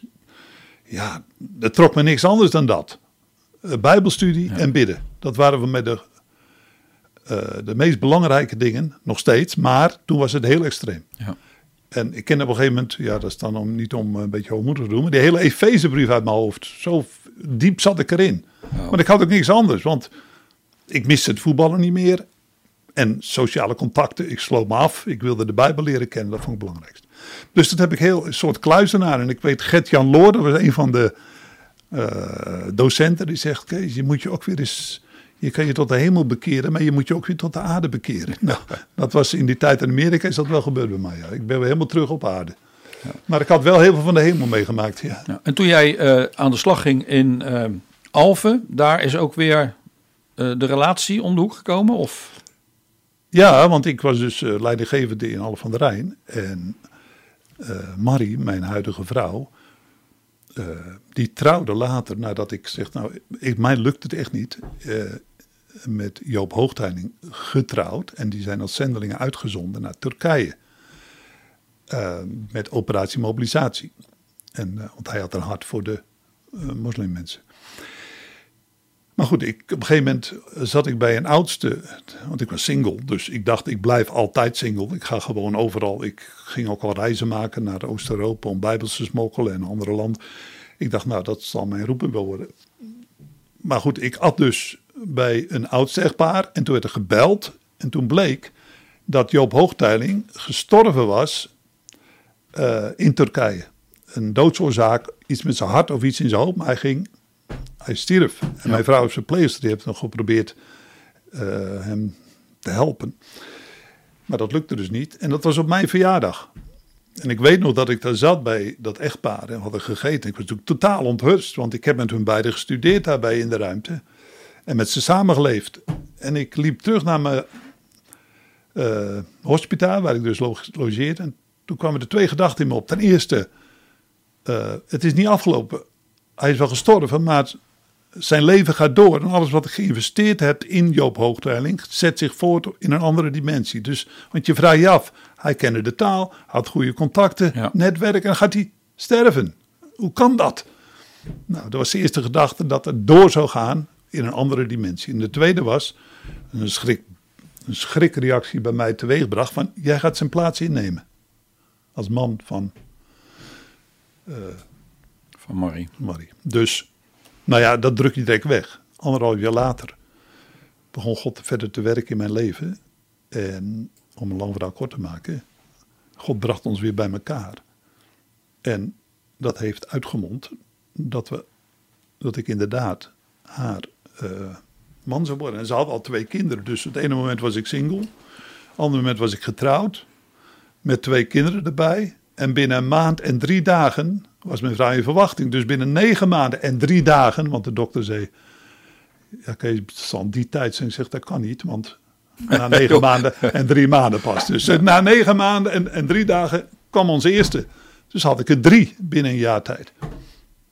Ja, er trok me niks anders dan dat. Eh, Bijbelstudie en bidden. Dat waren we met de, eh, de meest belangrijke dingen, nog steeds. Maar toen was het heel extreem. Ja. En ik ken op een gegeven moment, ja, dat is dan om, niet om een beetje hoogmoedig te doen, maar die hele Efezebrief uit mijn hoofd. Zo diep zat ik erin. Maar ik had ook niks anders, want ik miste het voetballen niet meer. En sociale contacten, ik sloot me af. Ik wilde de Bijbel leren kennen, dat vond ik het belangrijkst. Dus dat heb ik heel een soort kluizenaar. En ik weet, Gert-Jan Loor, dat was een van de eh, docenten, die zegt: Kees, je moet je ook weer eens. Je kan je tot de hemel bekeren, maar je moet je ook weer tot de aarde bekeren. <laughs> Nou, dat was in die tijd in Amerika, is dat wel gebeurd bij mij. Ja. Ik ben weer helemaal terug op aarde. Maar ik had wel heel veel van de hemel meegemaakt. Ja. Ja. En toen jij eh, aan de slag ging in eh, Alphen, daar is ook weer eh, de relatie om de hoek gekomen? Of? Ja, want ik was dus leidinggevende in Alphen van de Rijn. En Marie, mijn huidige vrouw, die trouwde later nadat ik zeg, nou, ik, mij lukt het echt niet. Met Joop Hoogtijning getrouwd. En die zijn als zendelingen uitgezonden naar Turkije. Eh, met operatie mobilisatie. En, eh, want hij had een hart voor de eh, moslimmensen. Maar goed, ik, op een gegeven moment zat ik bij een oudste, want ik was single. Dus ik dacht, ik blijf altijd single. Ik ga gewoon overal. Ik ging ook al reizen maken naar Oost-Europa om bijbels te smokkelen en andere landen. Ik dacht, nou, dat zal mijn roeping wel worden. Maar goed, ik at dus bij een oudste echtpaar en toen werd er gebeld. En toen bleek dat Joop Hoogteiling gestorven was eh, in Turkije. Een doodsoorzaak, iets met zijn hart of iets in zijn hoofd, maar hij ging hij stierf. En mijn vrouw is verpleegster, die heeft nog geprobeerd eh, hem te helpen. Maar dat lukte dus niet. En dat was op mijn verjaardag. En ik weet nog dat ik daar zat bij dat echtpaar en hadden gegeten. Ik was natuurlijk totaal onthutst, want ik heb met hun beiden gestudeerd daarbij in de ruimte. En met ze samengeleefd. En ik liep terug naar mijn eh hospitaal, waar ik dus lo- logeerde. En toen kwamen er twee gedachten in me op. Ten eerste, eh, het is niet afgelopen. Hij is wel gestorven, maar zijn leven gaat door. En alles wat ik geïnvesteerd heb in Joop Hoogteiling zet zich voort in een andere dimensie. Dus, want je vraagt je af, hij kende de taal, had goede contacten, Ja. netwerk en dan gaat hij sterven. Hoe kan dat? Nou, dat was de eerste gedachte dat het door zou gaan in een andere dimensie. En de tweede was een, schrik, een schrikreactie bij mij teweegbracht van jij gaat zijn plaats innemen. Als man van Van Marie. Marie. Dus, nou ja, dat druk je direct weg. Anderhalf jaar later begon God verder te werken in mijn leven. En om een lang verhaal kort te maken, God bracht ons weer bij elkaar. En dat heeft uitgemond dat, we, dat ik inderdaad haar eh, man zou worden. En ze had al twee kinderen. Dus het ene moment was ik single. Het andere moment was ik getrouwd. Met twee kinderen erbij. En binnen een maand en drie dagen was mijn in verwachting. Dus binnen negen maanden en drie dagen, want de dokter zei... Ja, Kees, zal die tijd zijn. Ik zeg, dat kan niet, want na negen maanden en drie maanden pas. Dus eh, na negen maanden en, en drie dagen kwam onze eerste. Dus had ik er drie binnen een jaar tijd.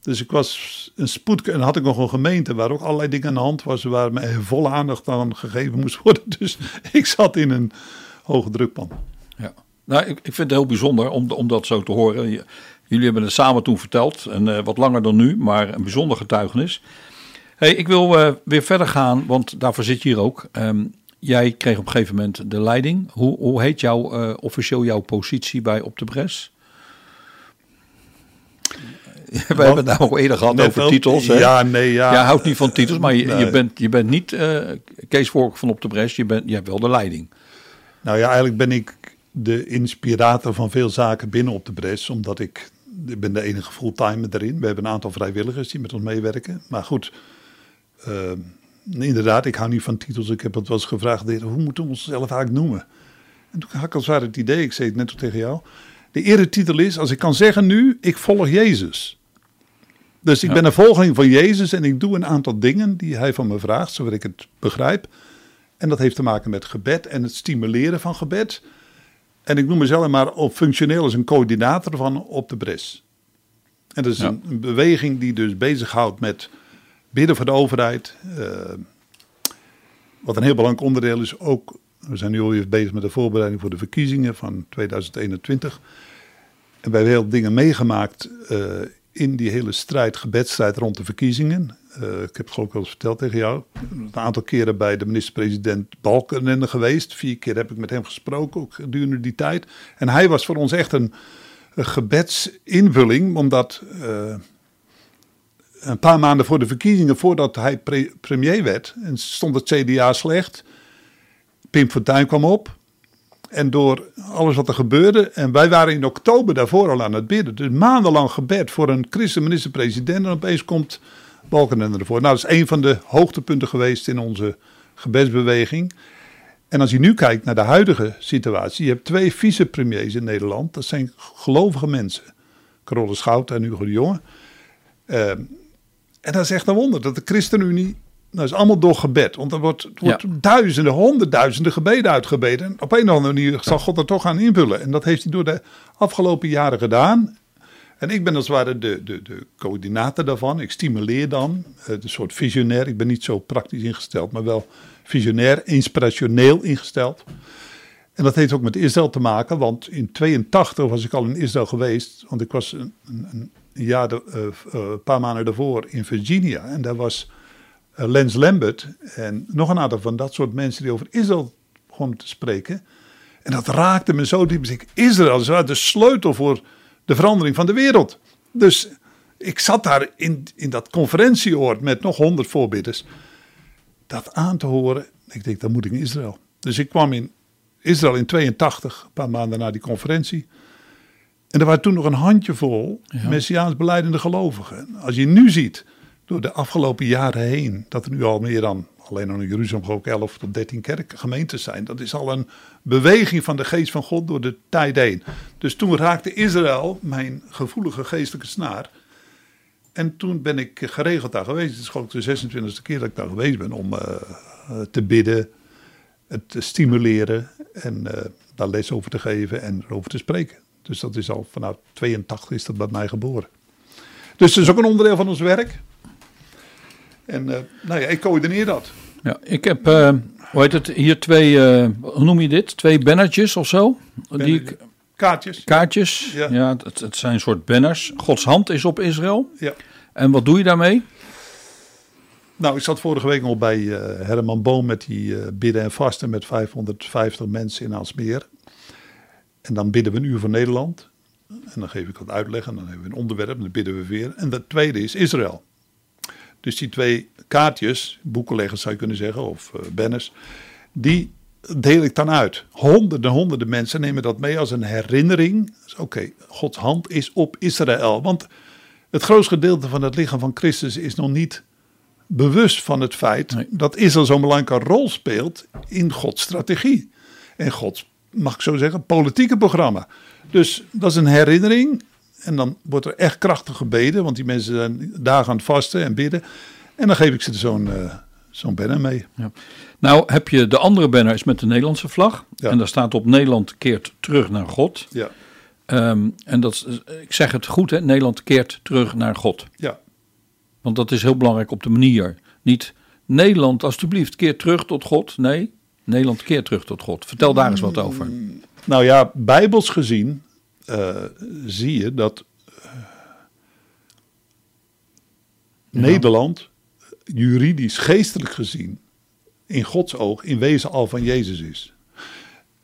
Dus ik was een spoed... En had ik nog een gemeente waar ook allerlei dingen aan de hand was... waar me volle aandacht aan gegeven moest worden. <laughs> Dus ik zat in een hoge drukpan. Ja. Nou, ik, ik vind het heel bijzonder om, om dat zo te horen. Jullie hebben het samen toen verteld. En eh, wat langer dan nu, maar een bijzonder getuigenis. Hey, ik wil eh, weer verder gaan, want daarvoor zit je hier ook. Ehm, jij kreeg op een gegeven moment de leiding. Hoe, hoe heet jouw, eh, officieel jouw positie bij Op de Bres? <laughs> We hebben het nou al eerder gehad over ook- titels. Hè? Ja, nee, ja. Jij houdt niet van titels, maar je, bent, je bent niet eh, Kees Vork van Op de Bres. Je, bent, je hebt wel de leiding. Nou ja, eigenlijk ben ik de inspirator van veel zaken binnen op de Bres. Omdat ik, ik ben de enige fulltime erin. We hebben een aantal vrijwilligers die met ons meewerken. Maar goed, eh, inderdaad, ik hou niet van titels. Ik heb het wel eens gevraagd, "Heer, hoe moeten we onszelf eigenlijk noemen? En toen had ik als het ware het idee, ik zei het net ook tegen jou. De eretitel is, als ik kan zeggen nu, ik volg Jezus. Dus ik Ja. ben een volgeling van Jezus en ik doe een aantal dingen die hij van me vraagt, zodat ik het begrijp. En dat heeft te maken met gebed en het stimuleren van gebed. En ik noem mezelf maar op functioneel als een coördinator van op de bres. En dat is Ja. een beweging die dus bezighoudt met bidden voor de overheid. eh, wat een heel belangrijk onderdeel is ook. We zijn nu alweer bezig met de voorbereiding voor de verkiezingen van 2021. En wij hebben heel dingen meegemaakt eh, in die hele strijd, gebedsstrijd rond de verkiezingen. Eh, ik heb het geloof ik wel eens verteld tegen jou. Een aantal keren bij de minister-president Balkenende geweest. Vier keer heb ik met hem gesproken, ook gedurende die tijd. En hij was voor ons echt een, gebedsinvulling, omdat een paar maanden voor de verkiezingen, voordat hij pre- premier werd, en stond het CDA slecht. Pim Fortuyn kwam op. En door alles wat er gebeurde. En wij waren in oktober daarvoor al aan het bidden. Dus maandenlang gebed voor een christen minister-president. En opeens komt Balkenende ervoor. Nou, dat is een van de hoogtepunten geweest in onze gebedsbeweging. En als je nu kijkt naar de huidige situatie. Je hebt twee vicepremiers in Nederland. Dat zijn gelovige mensen. Carolle Schouten en Hugo de Jonge. Ehm, en dat is echt een wonder dat de ChristenUnie. Nou, is allemaal door gebed. Want er wordt, wordt duizenden, honderdduizenden gebeden uitgebeden. En op een of andere manier zal God er toch gaan invullen. En dat heeft hij door de afgelopen jaren gedaan. En ik ben als het ware de, de, de coördinator daarvan. Ik stimuleer dan. eh, Een soort visionair. Ik ben niet zo praktisch ingesteld, maar wel visionair, inspirationeel ingesteld. En dat heeft ook met Israël te maken, want in 82 was ik al in Israël geweest. Want ik was een, een jaar, eh, eh, een paar maanden daarvoor in Virginia. En daar was eh, Lens Lambert en nog een aantal van dat soort mensen die over Israël begonnen te spreken. En dat raakte me zo diep. Ik, Israël is de sleutel voor de verandering van de wereld. Dus ik zat daar in, in dat conferentieoord met nog honderd voorbidders. Dat aan te horen. Ik denk, dan moet ik in Israël. Dus ik kwam in Israël in 82, een paar maanden na die conferentie. En er waren toen nog een handjevol Ja. Messiaans beleidende gelovigen. Als je nu ziet, door de afgelopen jaren heen, dat er nu al meer dan, alleen al in Jeruzalem ik 11 tot 13 kerken, gemeentes zijn. Dat is al een beweging van de geest van God door de tijd heen. Dus toen raakte Israël mijn gevoelige geestelijke snaar. En toen ben ik geregeld daar geweest. Het is ik de 26e keer dat ik daar geweest ben om eh, eh, te bidden, het te stimuleren en eh, daar les over te geven en erover te spreken. Dus dat is al vanaf 82 is dat bij mij geboren. Dus dat is ook een onderdeel van ons werk. En eh, nou ja, ik coördineer dat. Ja, ik heb, eh, hoe heet het, hier twee, eh, hoe noem je dit? Twee bannertjes of zo? Die ik, Kaartjes. kaartjes. Ja, Ja. het, het zijn een soort banners. Gods hand is op Israël. Ja. En wat doe je daarmee? Nou, ik zat vorige week al bij Herman Boom met die bidden en vasten met 550 mensen in Aalsmeer. En dan bidden we een uur voor Nederland. En dan geef ik wat uitleg en dan hebben we een onderwerp en dan bidden we weer. En dat tweede is Israël. Dus die twee kaartjes, boekenleggers zou je kunnen zeggen, of eh, banners, die deel ik dan uit. Honderden, honderden mensen nemen dat mee als een herinnering. Dus Oké, Gods hand is op Israël. Want het grootste gedeelte van het lichaam van Christus is nog niet bewust van het feit Nee. dat Israël zo'n belangrijke rol speelt in Gods strategie. En Gods, mag ik zo zeggen, politieke programma. Dus dat is een herinnering. En dan wordt er echt krachtig gebeden, want die mensen zijn dagen aan het vasten en bidden. En dan geef ik ze zo'n eh, zo'n banner mee. Ja. Nou heb je de andere banner is met de Nederlandse vlag. Ja. En daar staat op Nederland keert terug naar God. Ja. Ehm, en dat, is- ik zeg het goed hè, Nederland keert terug naar God. Ja. Want dat is heel belangrijk op de manier. Niet Nederland alsjeblieft keert terug tot God. Nee, Nederland keert terug tot God. Vertel daar eens wat over. Nou ja, bijbels gezien eh, zie je dat eh, Nederland juridisch, geestelijk gezien, in Gods oog in wezen al van Jezus is.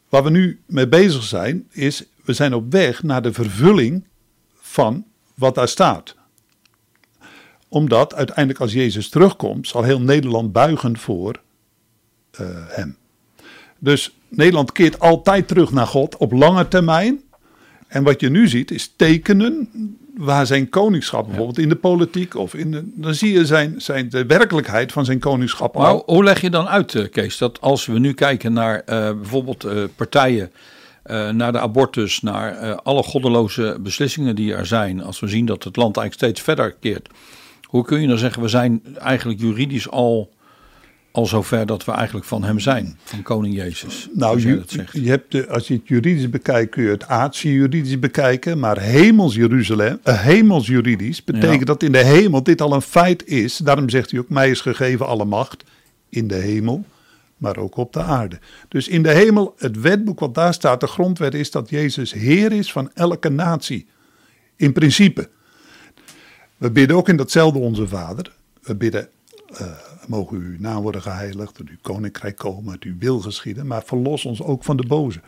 Waar we nu mee bezig zijn, is we zijn op weg naar de vervulling van wat daar staat. Omdat uiteindelijk als Jezus terugkomt, zal heel Nederland buigen voor eh, hem. Dus Nederland keert altijd terug naar God op lange termijn. En wat je nu ziet is tekenen waar zijn koningschap, bijvoorbeeld in de politiek of in de, dan zie je zijn, zijn de werkelijkheid van zijn koningschap Maar al. hoe leg je dan uit, eh, Kees, dat als we nu kijken naar eh, bijvoorbeeld eh, partijen, naar de abortus, naar alle goddeloze beslissingen die er zijn, als we zien dat het land eigenlijk steeds verder keert, hoe kun je dan zeggen, we zijn eigenlijk juridisch al, al zover dat we eigenlijk van hem zijn, van koning Jezus? Nou, je, dat zegt. je hebt de, als je het juridisch bekijkt, kun je het aardse juridisch bekijken. Maar hemels Jeruzalem, eh, hemels juridisch, betekent Ja. dat in de hemel dit al een feit is. Daarom zegt hij ook, mij is gegeven alle macht in de hemel, maar ook op de aarde. Dus in de hemel, het wetboek wat daar staat, de grondwet is dat Jezus Heer is van elke natie. In principe. We bidden ook in datzelfde Onze Vader. We bidden, eh, mogen uw naam worden geheiligd, dat uw koninkrijk komen, dat uw wil geschieden, maar verlos ons ook van de boze.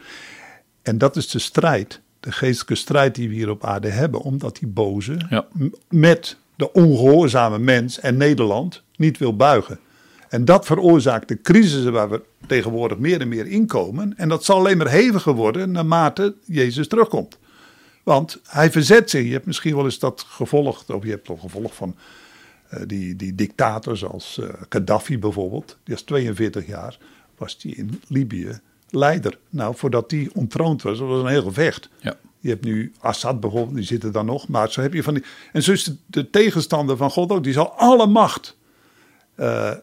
En dat is de strijd, de geestelijke strijd die we hier op aarde hebben, omdat die boze Ja. met de ongehoorzame mens en Nederland niet wil buigen. En dat veroorzaakt de crisissen waar we tegenwoordig meer en meer inkomen. En dat zal alleen maar heviger worden naarmate Jezus terugkomt. Want hij verzet zich. Je hebt misschien wel eens dat gevolgd, of je hebt het gevolg van die, die dictators als eh, Gaddafi bijvoorbeeld. Die was 42 jaar, was die in Libië leider. Nou, voordat die ontroond was, dat was een heel gevecht. Ja. Je hebt nu Assad bijvoorbeeld, die zit er dan nog. Maar zo heb je van die. En zo is de, de tegenstander van God ook. Die zal alle macht eh,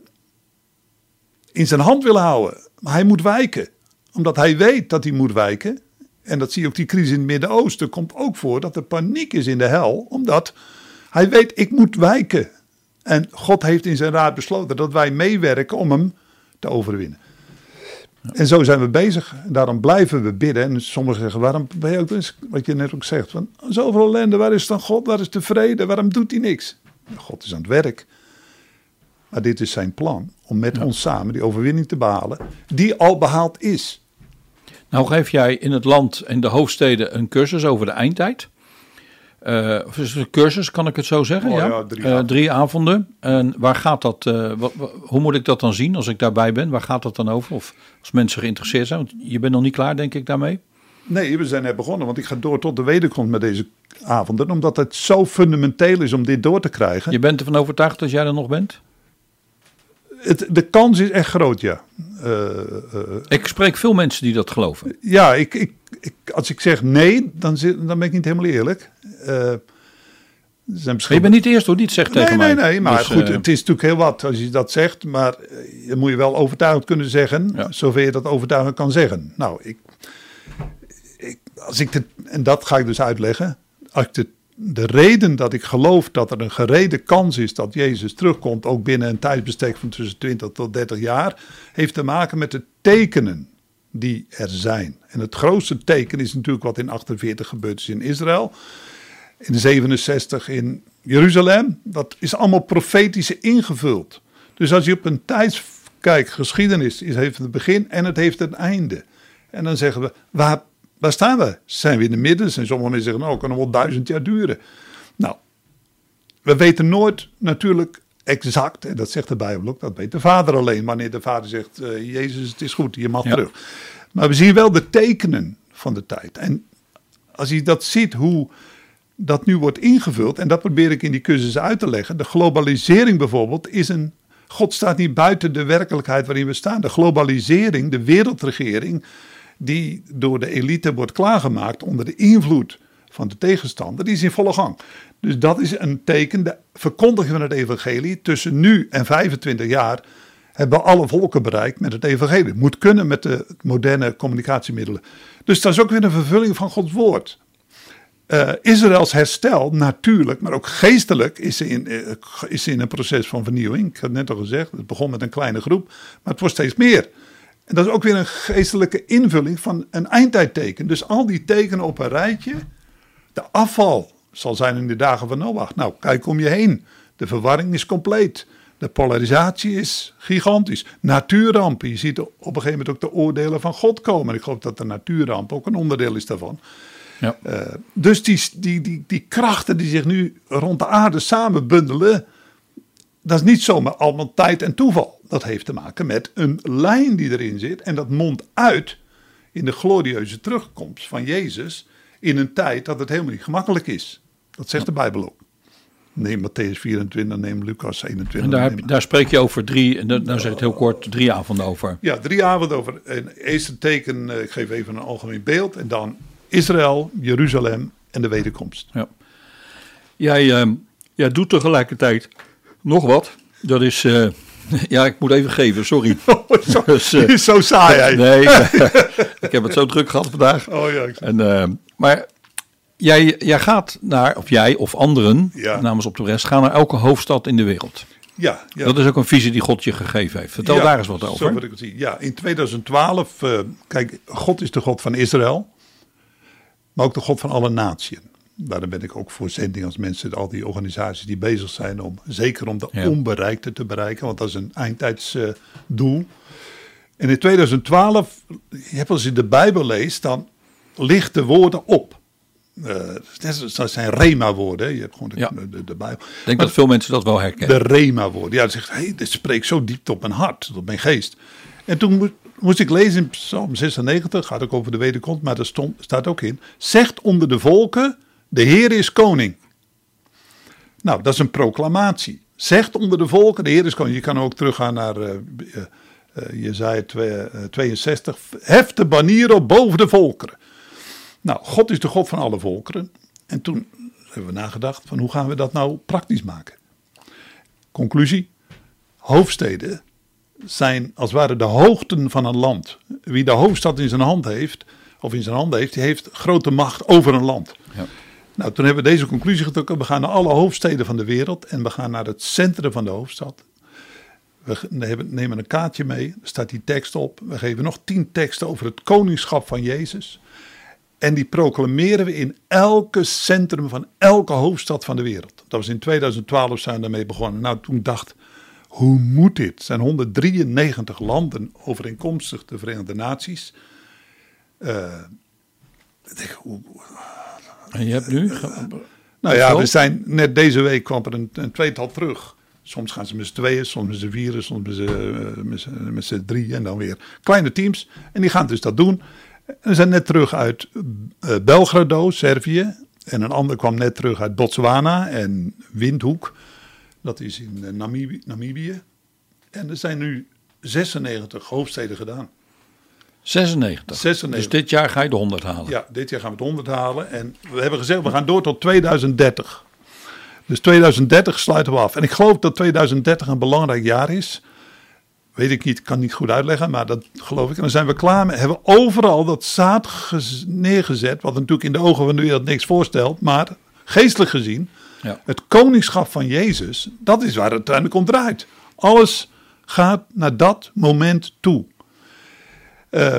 in zijn hand willen houden. Maar hij moet wijken. Omdat hij weet dat hij moet wijken. En dat zie je ook die crisis in het Midden-Oosten. Komt ook voor dat er paniek is in de hel. Omdat hij weet, ik moet wijken. En God heeft in zijn raad besloten dat wij meewerken om hem te overwinnen. En zo zijn we bezig. Daarom blijven we bidden. En sommigen zeggen, waarom ben je ook, eens- wat je net ook zegt, van zoveel ellende, waar is dan God, waar is de vrede, waarom doet hij niks? God is aan het werk. Maar dit is zijn plan, om met ons samen die overwinning te behalen, die al behaald is. Nou geef jij in het land en de hoofdsteden een cursus over de eindtijd. Of is het een cursus, kan ik het zo zeggen? Oh ja, ja, drie Eh, avonden. drie avonden. En waar gaat dat, eh, hoe moet ik dat dan zien als ik daarbij ben? Waar gaat dat dan over? Of als mensen geïnteresseerd zijn? Want je bent nog niet klaar, denk ik, daarmee. Nee, we zijn net begonnen, want ik ga door tot de wederkomst met deze avonden, omdat het zo fundamenteel is om dit door te krijgen. Je bent ervan overtuigd dat jij er nog bent? Het, de kans is echt groot, ja. Ik spreek veel mensen die dat geloven. Ja, ik, ik, ik, als ik zeg nee, dan, zit, dan ben ik niet helemaal eerlijk. Eh, er zijn je bent niet de eerste hoor, die het zegt Nee, tegen nee, mij. nee, maar Dus, goed, eh, het is natuurlijk heel wat als je dat zegt. Maar eh, je moet je wel overtuigend kunnen zeggen, Ja. zover je dat overtuigend kan zeggen. Nou, ik, ik, als ik de, en dat ga ik dus uitleggen. Als ik de, de reden dat ik geloof dat er een gereden kans is dat Jezus terugkomt, ook binnen een tijdsbestek van tussen 20 tot 30 jaar, heeft te maken met de tekenen die er zijn. En het grootste teken is natuurlijk wat in 48 gebeurd is in Israël in 67 in Jeruzalem. Dat is allemaal profetische ingevuld. Dus als je op een tijd kijkt, geschiedenis is, heeft het begin en het heeft een einde. En dan zeggen we, waar, waar staan we? Zijn we in de midden? En sommige mensen zeggen, nou, het kan nog wel duizend jaar duren. Nou, we weten nooit natuurlijk exact, en dat zegt de Bijbel ook, dat weet de vader alleen. Wanneer de vader zegt, eh, Jezus, het is goed, je mag Ja. terug. Maar we zien wel de tekenen van de tijd. En als je dat ziet, hoe dat nu wordt ingevuld, en dat probeer ik in die cursus uit te leggen. De globalisering bijvoorbeeld is een. God staat niet buiten de werkelijkheid waarin we staan. De globalisering, de wereldregering, die door de elite wordt klaargemaakt onder de invloed van de tegenstander, die is in volle gang. Dus dat is een teken, de verkondiging van het evangelie tussen nu en 25 jaar hebben alle volken bereikt met het evangelie. Moet kunnen met de moderne communicatiemiddelen. Dus dat is ook weer een vervulling van Gods woord. Uh, Israëls herstel, natuurlijk, maar ook geestelijk, is in, uh, is in een proces van vernieuwing. Ik had net al gezegd, het begon met een kleine groep, maar het wordt steeds meer. En dat is ook weer een geestelijke invulling van een eindtijdteken. Dus al die tekenen op een rijtje. De afval zal zijn in de dagen van Noach. Nou, kijk om je heen. De verwarring is compleet. De polarisatie is gigantisch. Natuurrampen. Je ziet op een gegeven moment ook de oordelen van God komen. Ik geloof dat de natuurramp ook een onderdeel is daarvan. Ja. Uh, dus die, die, die, die krachten die zich nu rond de aarde samen bundelen. Dat is niet zomaar allemaal tijd en toeval. Dat heeft te maken met een lijn die erin zit. En dat mondt uit in de glorieuze terugkomst van Jezus. In een tijd dat het helemaal niet gemakkelijk is. Dat zegt de Bijbel ook. Neem Matthäus 24, neem Lucas 21. En daar, daar spreek je over drie, en dan zeg ik het heel kort, drie avonden over. Ja, drie avonden over. Een eerste teken, ik geef even een algemeen beeld. En dan Israël, Jeruzalem en de wederkomst. Ja. Jij, uh, jij doet tegelijkertijd nog wat. Dat is, uh, <laughs> ja, ik moet even geven, sorry. <laughs> Oh, zo, <laughs> dus, uh, zo saai jij. Nee, ik heb het zo druk gehad vandaag. Oh ja. En, maar jij, jij gaat naar, of jij of anderen, Ja. namens op de rest, gaan naar elke hoofdstad in de wereld. Ja, ja. Dat is ook een visie die God je gegeven heeft. Vertel Ja, daar eens wat Zo over. wat ik het zie. Ja, in 2012, eh, kijk, God is de God van Israël, maar ook de God van alle naties. Daarom ben ik ook voor zending als mensen, al die organisaties die bezig zijn om, zeker om de Ja. onbereikte te bereiken, want dat is een eindtijdsdoel. en in 2012, je hebt als je de Bijbel leest, dan lichten woorden op. Eh, dat zijn rema-woorden, je hebt gewoon de, Ja. de, de Bijbel. Ik denk dat veel mensen dat wel herkennen. De Rema-woorden. Ja, dat zegt, hey, dit spreekt zo diep op mijn hart, op mijn geest. En toen moest, moest ik lezen in Psalm 96, gaat ook over de wederkomst, maar er stond, staat ook in, zegt onder de volken, de Heer is koning. Nou, dat is een proclamatie. Zegt onder de volken, de Heer is koning. Je kan ook teruggaan naar eh uh, uh, Jezaja 62, heft de banier op boven de volkeren. Nou, God is de God van alle volkeren. En toen hebben we nagedacht van hoe gaan we dat nou praktisch maken. Conclusie, hoofdsteden zijn als het ware de hoogten van een land. Wie de hoofdstad in zijn hand heeft, of in zijn handen heeft, die heeft grote macht over een land. Ja. Nou, toen hebben we deze conclusie getrokken. We gaan naar alle hoofdsteden van de wereld en we gaan naar het centrum van de hoofdstad. We nemen een kaartje mee, er staat die tekst op. We geven nog tien teksten over het koningschap van Jezus. En die proclameren we in elke centrum van elke hoofdstad van de wereld. Dat was in 2012 zijn we daarmee begonnen. Nou, toen dacht, hoe moet dit? Het zijn 193 landen overeenkomstig de Verenigde Naties. Eh, En je hebt nu... nou ja, we zijn net deze week kwam er een, een tweetal terug. Soms gaan ze met z'n tweeën, soms met z'n vieren, soms met z'n, eh, met z'n- met z'n drieën en dan weer kleine teams. En die gaan dus dat doen. We zijn net terug uit eh, Belgrado, Servië. En een ander kwam net terug uit Botswana en Windhoek. Dat is in eh, Namibië. Namibië. En er zijn nu 96 hoofdsteden gedaan. 96. 96. Dus dit jaar ga je de 100 halen. Ja, dit jaar gaan we het 100 halen. En we hebben gezegd, we gaan door tot 2030. Dus 2030 sluiten we af. En ik geloof dat 2030 een belangrijk jaar is. Weet ik niet, kan niet goed uitleggen, maar dat geloof ik. En dan zijn we klaar met, hebben we overal dat zaad gez- neergezet. Wat natuurlijk in de ogen van de wereld niks voorstelt. Maar geestelijk gezien, Ja. het koningschap van Jezus, dat is waar het uiteindelijk om draait. Alles gaat naar dat moment toe. Eh,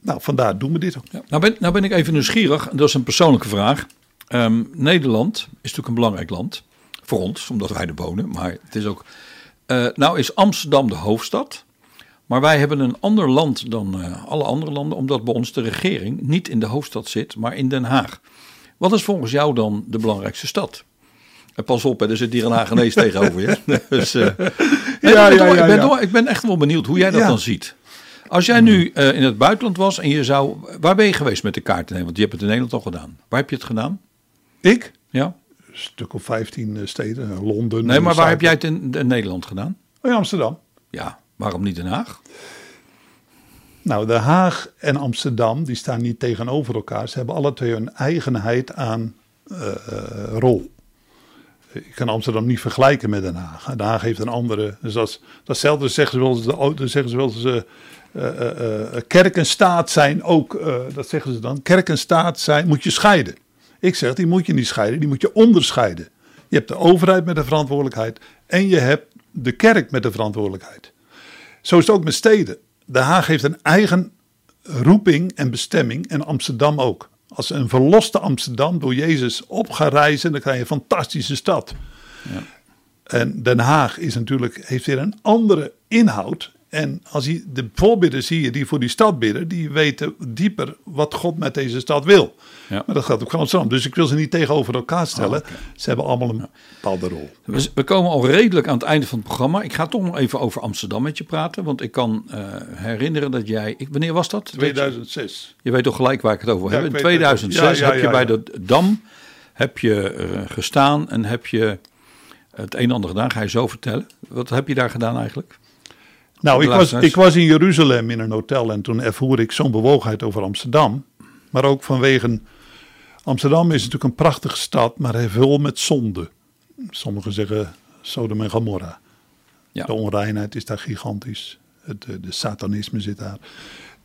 nou, vandaar doen we dit ook. Ja. Nou, ben, nou ben ik even nieuwsgierig, en dat is een persoonlijke vraag. Ehm, Nederland is natuurlijk een belangrijk land voor ons, omdat wij er wonen. Maar het is ook. Eh, nou is Amsterdam de hoofdstad. Maar wij hebben een ander land dan eh, alle andere landen, omdat bij ons de regering niet in de hoofdstad zit, maar in Den Haag. Wat is volgens jou dan de belangrijkste stad? En pas op, hè, er zit hier een Hagenees <laughs> tegenover je. Dus, eh, nee, ik, ben ja, ja, ik, ben ja. ik ben echt wel benieuwd hoe jij dat Ja. dan ziet. Als jij nu eh, in het buitenland was en je zou... Waar ben je geweest met de kaarten? Want je hebt het in Nederland al gedaan. Waar heb je het gedaan? Ik? Ja? Stuk of 15 steden, eh, Londen. Nee, maar waar heb jij het in, in Nederland gedaan? Oh, in Amsterdam. Ja, waarom niet Den Haag? Nou, Den Haag en Amsterdam, die staan niet tegenover elkaar. Ze hebben alle twee een eigenheid aan eh, eh, rol. Je kan Amsterdam niet vergelijken met Den Haag. Den Haag heeft een andere. Dus dat, datzelfde zeggen ze wel eens. De, zeggen ze wel eens. Uh, uh, kerk en staat zijn ook. dat zeggen ze dan. Kerk en staat zijn. Moet je scheiden. Ik zeg, die moet je niet scheiden. Die moet je onderscheiden. Je hebt de overheid met de verantwoordelijkheid. En je hebt de kerk met de verantwoordelijkheid. Zo is het ook met steden. Den Haag heeft een eigen roeping en bestemming. En Amsterdam ook. Als een verloste Amsterdam door Jezus op gaat reizen, dan krijg je een fantastische stad. Ja. En Den Haag is natuurlijk, heeft weer een andere inhoud. En als je de voorbidders zie je die voor die stad bidden, die weten dieper wat God met deze stad wil. Ja. Maar dat gaat ook Amsterdam. Dus ik wil ze niet tegenover elkaar stellen. Oh, ze hebben allemaal een bepaalde rol. We, komen al redelijk aan het einde van het programma. Ik ga toch nog even over Amsterdam met je praten. Want ik kan uh, herinneren dat jij. Ik, wanneer was dat? 2006. Je weet toch gelijk waar ik het over heb. In 2006 heb je bij de Dam heb je, uh, gestaan en heb je het een en ander gedaan. Ga je zo vertellen? Wat heb je daar gedaan eigenlijk? Nou, ik was, ik was in Jeruzalem in een hotel en toen ervoer ik zo'n bewogenheid over Amsterdam. Maar ook vanwege. Amsterdam is natuurlijk een prachtige stad, maar hij vol met zonde. Sommigen zeggen Sodom en Gomorra. Ja. De onreinheid is daar gigantisch. Het, de, de satanisme zit daar.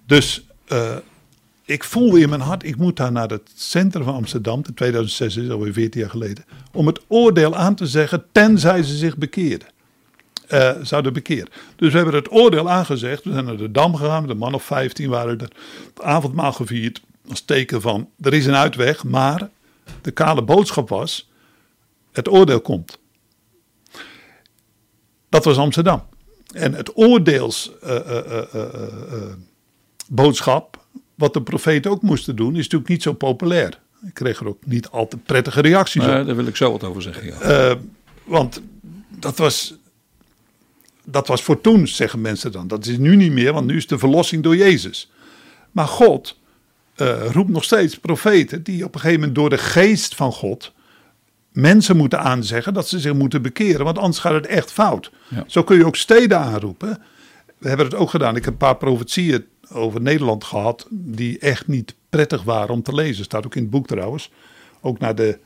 Dus uh, ik voelde in mijn hart, ik moet daar naar het centrum van Amsterdam, in 2006 is alweer 14 jaar geleden, om het oordeel aan te zeggen, tenzij ze zich bekeerden uh, zouden bekeren. Dus we hebben het oordeel aangezegd. We zijn naar de Dam gegaan, de man of 15 waren er. Het avondmaal gevierd als teken van er is een uitweg, maar de kale boodschap was: het oordeel komt. Dat was Amsterdam. En het oordeelsboodschap, uh, wat de profeten ook moesten doen, is natuurlijk niet zo populair. Ik kreeg er ook niet altijd prettige reacties op. Daar wil ik zo wat over zeggen. Ja. want dat was dat was voor toen, zeggen mensen dan. Dat is nu niet meer, want nu is de verlossing door Jezus. Maar God uh, roept nog steeds profeten die op een gegeven moment door de geest van God mensen moeten aanzeggen dat ze zich moeten bekeren, want anders gaat het echt fout. Zo kun je ook steden aanroepen. We hebben het ook gedaan. Ik heb een paar profetieën over Nederland gehad die echt niet prettig waren om te lezen. Staat ook in het boek trouwens. Ook naar de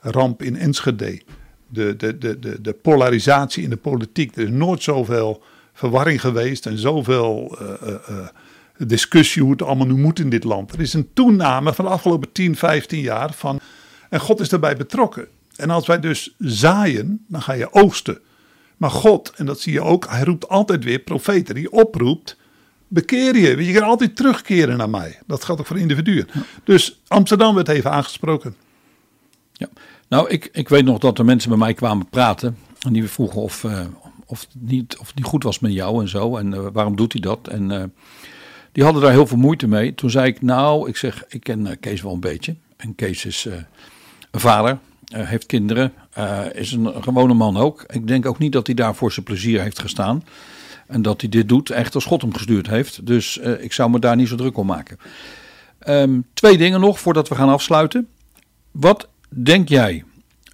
ramp in Enschede de, de, de, de, de polarisatie in de politiek. Er is nooit zoveel verwarring geweest en zoveel uh, uh, discussie hoe het allemaal nu moet in dit land. Er is een toename van de afgelopen 10, 15 jaar van. En God is daarbij betrokken. En als wij dus zaaien, dan ga je oogsten. Maar God, en dat zie je ook, hij roept altijd weer profeten die oproept. Bekeer je, je kan altijd terugkeren naar mij. Dat gaat ook voor individuen. Dus Amsterdam werd even aangesproken. Ja. Nou, ik, ik weet nog dat er mensen bij mij kwamen praten. En die vroegen of, uh, of, niet, of het niet goed was met jou en zo. En uh, waarom doet hij dat? En uh, die hadden daar heel veel moeite mee. Toen zei ik, nou, ik zeg, ik ken Kees wel een beetje. En Kees is een vader, heeft kinderen, is een gewone man ook. Ik denk ook niet dat hij daar voor zijn plezier heeft gestaan. En dat hij dit doet echt als God hem gestuurd heeft. Dus ik zou me daar niet zo druk om maken. Um, twee dingen nog voordat we gaan afsluiten. Wat denk jij,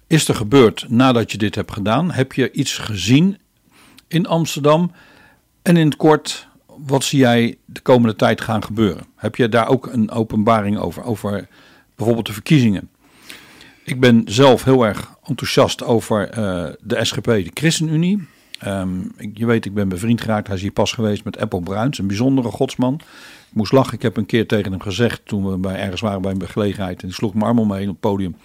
is er gebeurd nadat je dit hebt gedaan? Heb je iets gezien in Amsterdam? En in het kort, wat zie jij de komende tijd gaan gebeuren? Heb je daar ook een openbaring over, over bijvoorbeeld de verkiezingen? Ik ben zelf heel erg enthousiast over uh, de SGP, de ChristenUnie. Um, je weet, ik ben bevriend geraakt. Hij is hier pas geweest met Apple Bruins, een bijzondere godsman. Ik moest lachen. Ik heb een keer tegen hem gezegd toen we bij, ergens waren bij een gelegenheid. En die sloeg mijn arm omheen op het podium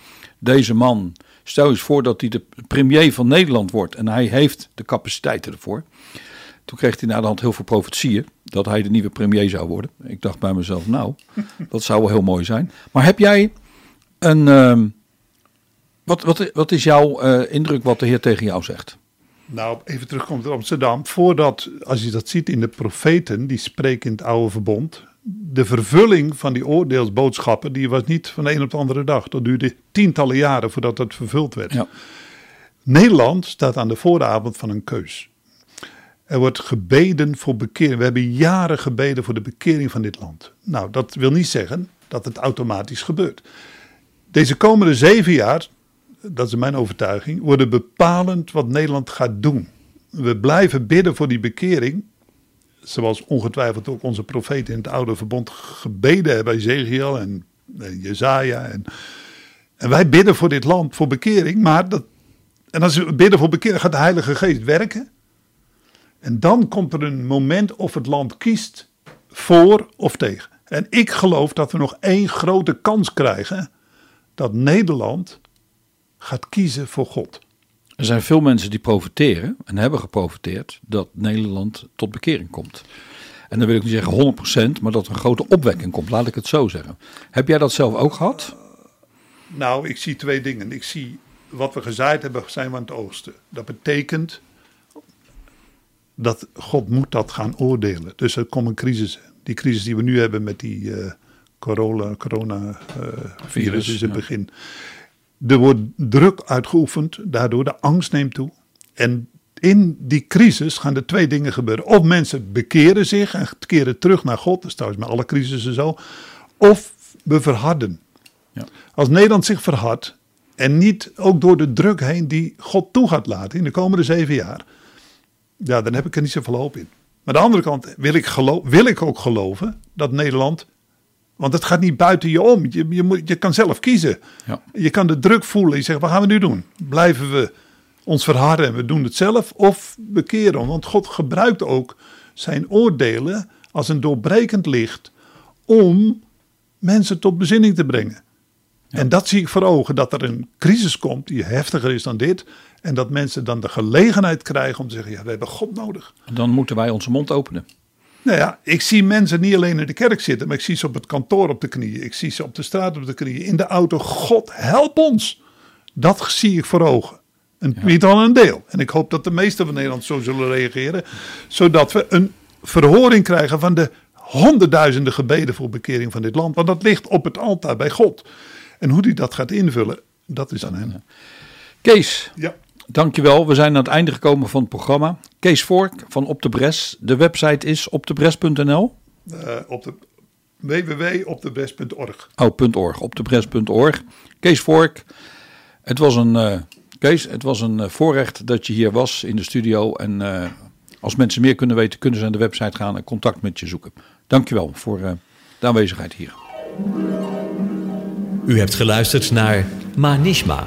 deze man, stel eens voor dat hij de premier van Nederland wordt en hij heeft de capaciteiten ervoor. Toen kreeg hij na de hand heel veel profetieën dat hij de nieuwe premier zou worden. Ik dacht bij mezelf, nou, <laughs> dat zou wel heel mooi zijn. Maar heb jij een. Uh, wat, wat, wat is jouw uh, indruk wat de Heer tegen jou zegt? Nou, even terugkomen naar Amsterdam. Voordat, als je dat ziet in de profeten, die spreken in het oude verbond, de vervulling van die oordeelsboodschappen, die was niet van de een op de andere dag. Dat duurde tientallen jaren voordat dat vervuld werd. Ja. Nederland staat aan de vooravond van een keus. Er wordt gebeden voor bekering. We hebben jaren gebeden voor de bekering van dit land. Nou, dat wil niet zeggen dat het automatisch gebeurt. Deze komende zeven jaar, dat is mijn overtuiging, worden bepalend wat Nederland gaat doen. We blijven bidden voor die bekering, zoals ongetwijfeld ook onze profeten in het oude verbond gebeden hebben, Ezekiel en, en Jezaja. En, en wij bidden voor dit land, voor bekering, maar dat, En als we bidden voor bekering, gaat de Heilige Geest werken. En dan komt er een moment of het land kiest voor of tegen. En ik geloof dat we nog één grote kans krijgen dat Nederland gaat kiezen voor God. Er zijn veel mensen die profiteren en hebben geprofiteerd dat Nederland tot bekering komt. En dan wil ik niet zeggen 100%, maar dat er een grote opwekking komt, laat ik het zo zeggen. Heb jij dat zelf ook gehad? Nou, ik zie twee dingen. Ik zie wat we gezaaid hebben, zijn we aan het oosten. Dat betekent dat God moet dat gaan oordelen. Dus er komt een crisis. Die crisis die we nu hebben met die uh, corona, coronavirus Virus, is het ja. begin. Er wordt druk uitgeoefend, daardoor de angst neemt toe. En in die crisis gaan er twee dingen gebeuren. Of mensen bekeren zich en keren terug naar God. Dat is trouwens met alle crisissen zo. Of we verharden. Ja. Als Nederland zich verhardt en niet ook door de druk heen die God toe gaat laten in de komende zeven jaar. Ja, dan heb ik er niet zoveel hoop in. Maar aan de andere kant wil ik, geloof, wil ik ook geloven dat Nederland. Want het gaat niet buiten je om. Je, je, moet, je kan zelf kiezen. Ja. Je kan de druk voelen. Je zegt, wat gaan we nu doen? Blijven we ons verharden en we doen het zelf? Of bekeren? Want God gebruikt ook zijn oordelen als een doorbrekend licht om mensen tot bezinning te brengen. En dat zie ik voor ogen, dat er een crisis komt die heftiger is dan dit. En dat mensen dan de gelegenheid krijgen om te zeggen, ja, we hebben God nodig. Dan moeten wij onze mond openen. Nou ja, ik zie mensen niet alleen in de kerk zitten, maar ik zie ze op het kantoor op de knieën. Ik zie ze op de straat op de knieën, in de auto. God, help ons. Dat zie ik voor ogen. En ja. niet al een deel. En ik hoop dat de meesten van Nederland zo zullen reageren. Zodat we een verhoring krijgen van de honderdduizenden gebeden voor bekering van dit land. Want dat ligt op het altaar bij God. En hoe hij dat gaat invullen, dat is aan hem. Kees, ja. Dankjewel. We zijn aan het einde gekomen van het programma. Kees Vork van Op de Bres. De website is opdebres.nl? Uh, op de www.opdebres.org. Oh, .org, opdebres.org. Kees Vork, het was een, uh, Kees, het was een uh, voorrecht dat je hier was in de studio. En uh, als mensen meer kunnen weten, kunnen ze naar de website gaan en contact met je zoeken. Dankjewel voor de aanwezigheid hier. U hebt geluisterd naar Manishma.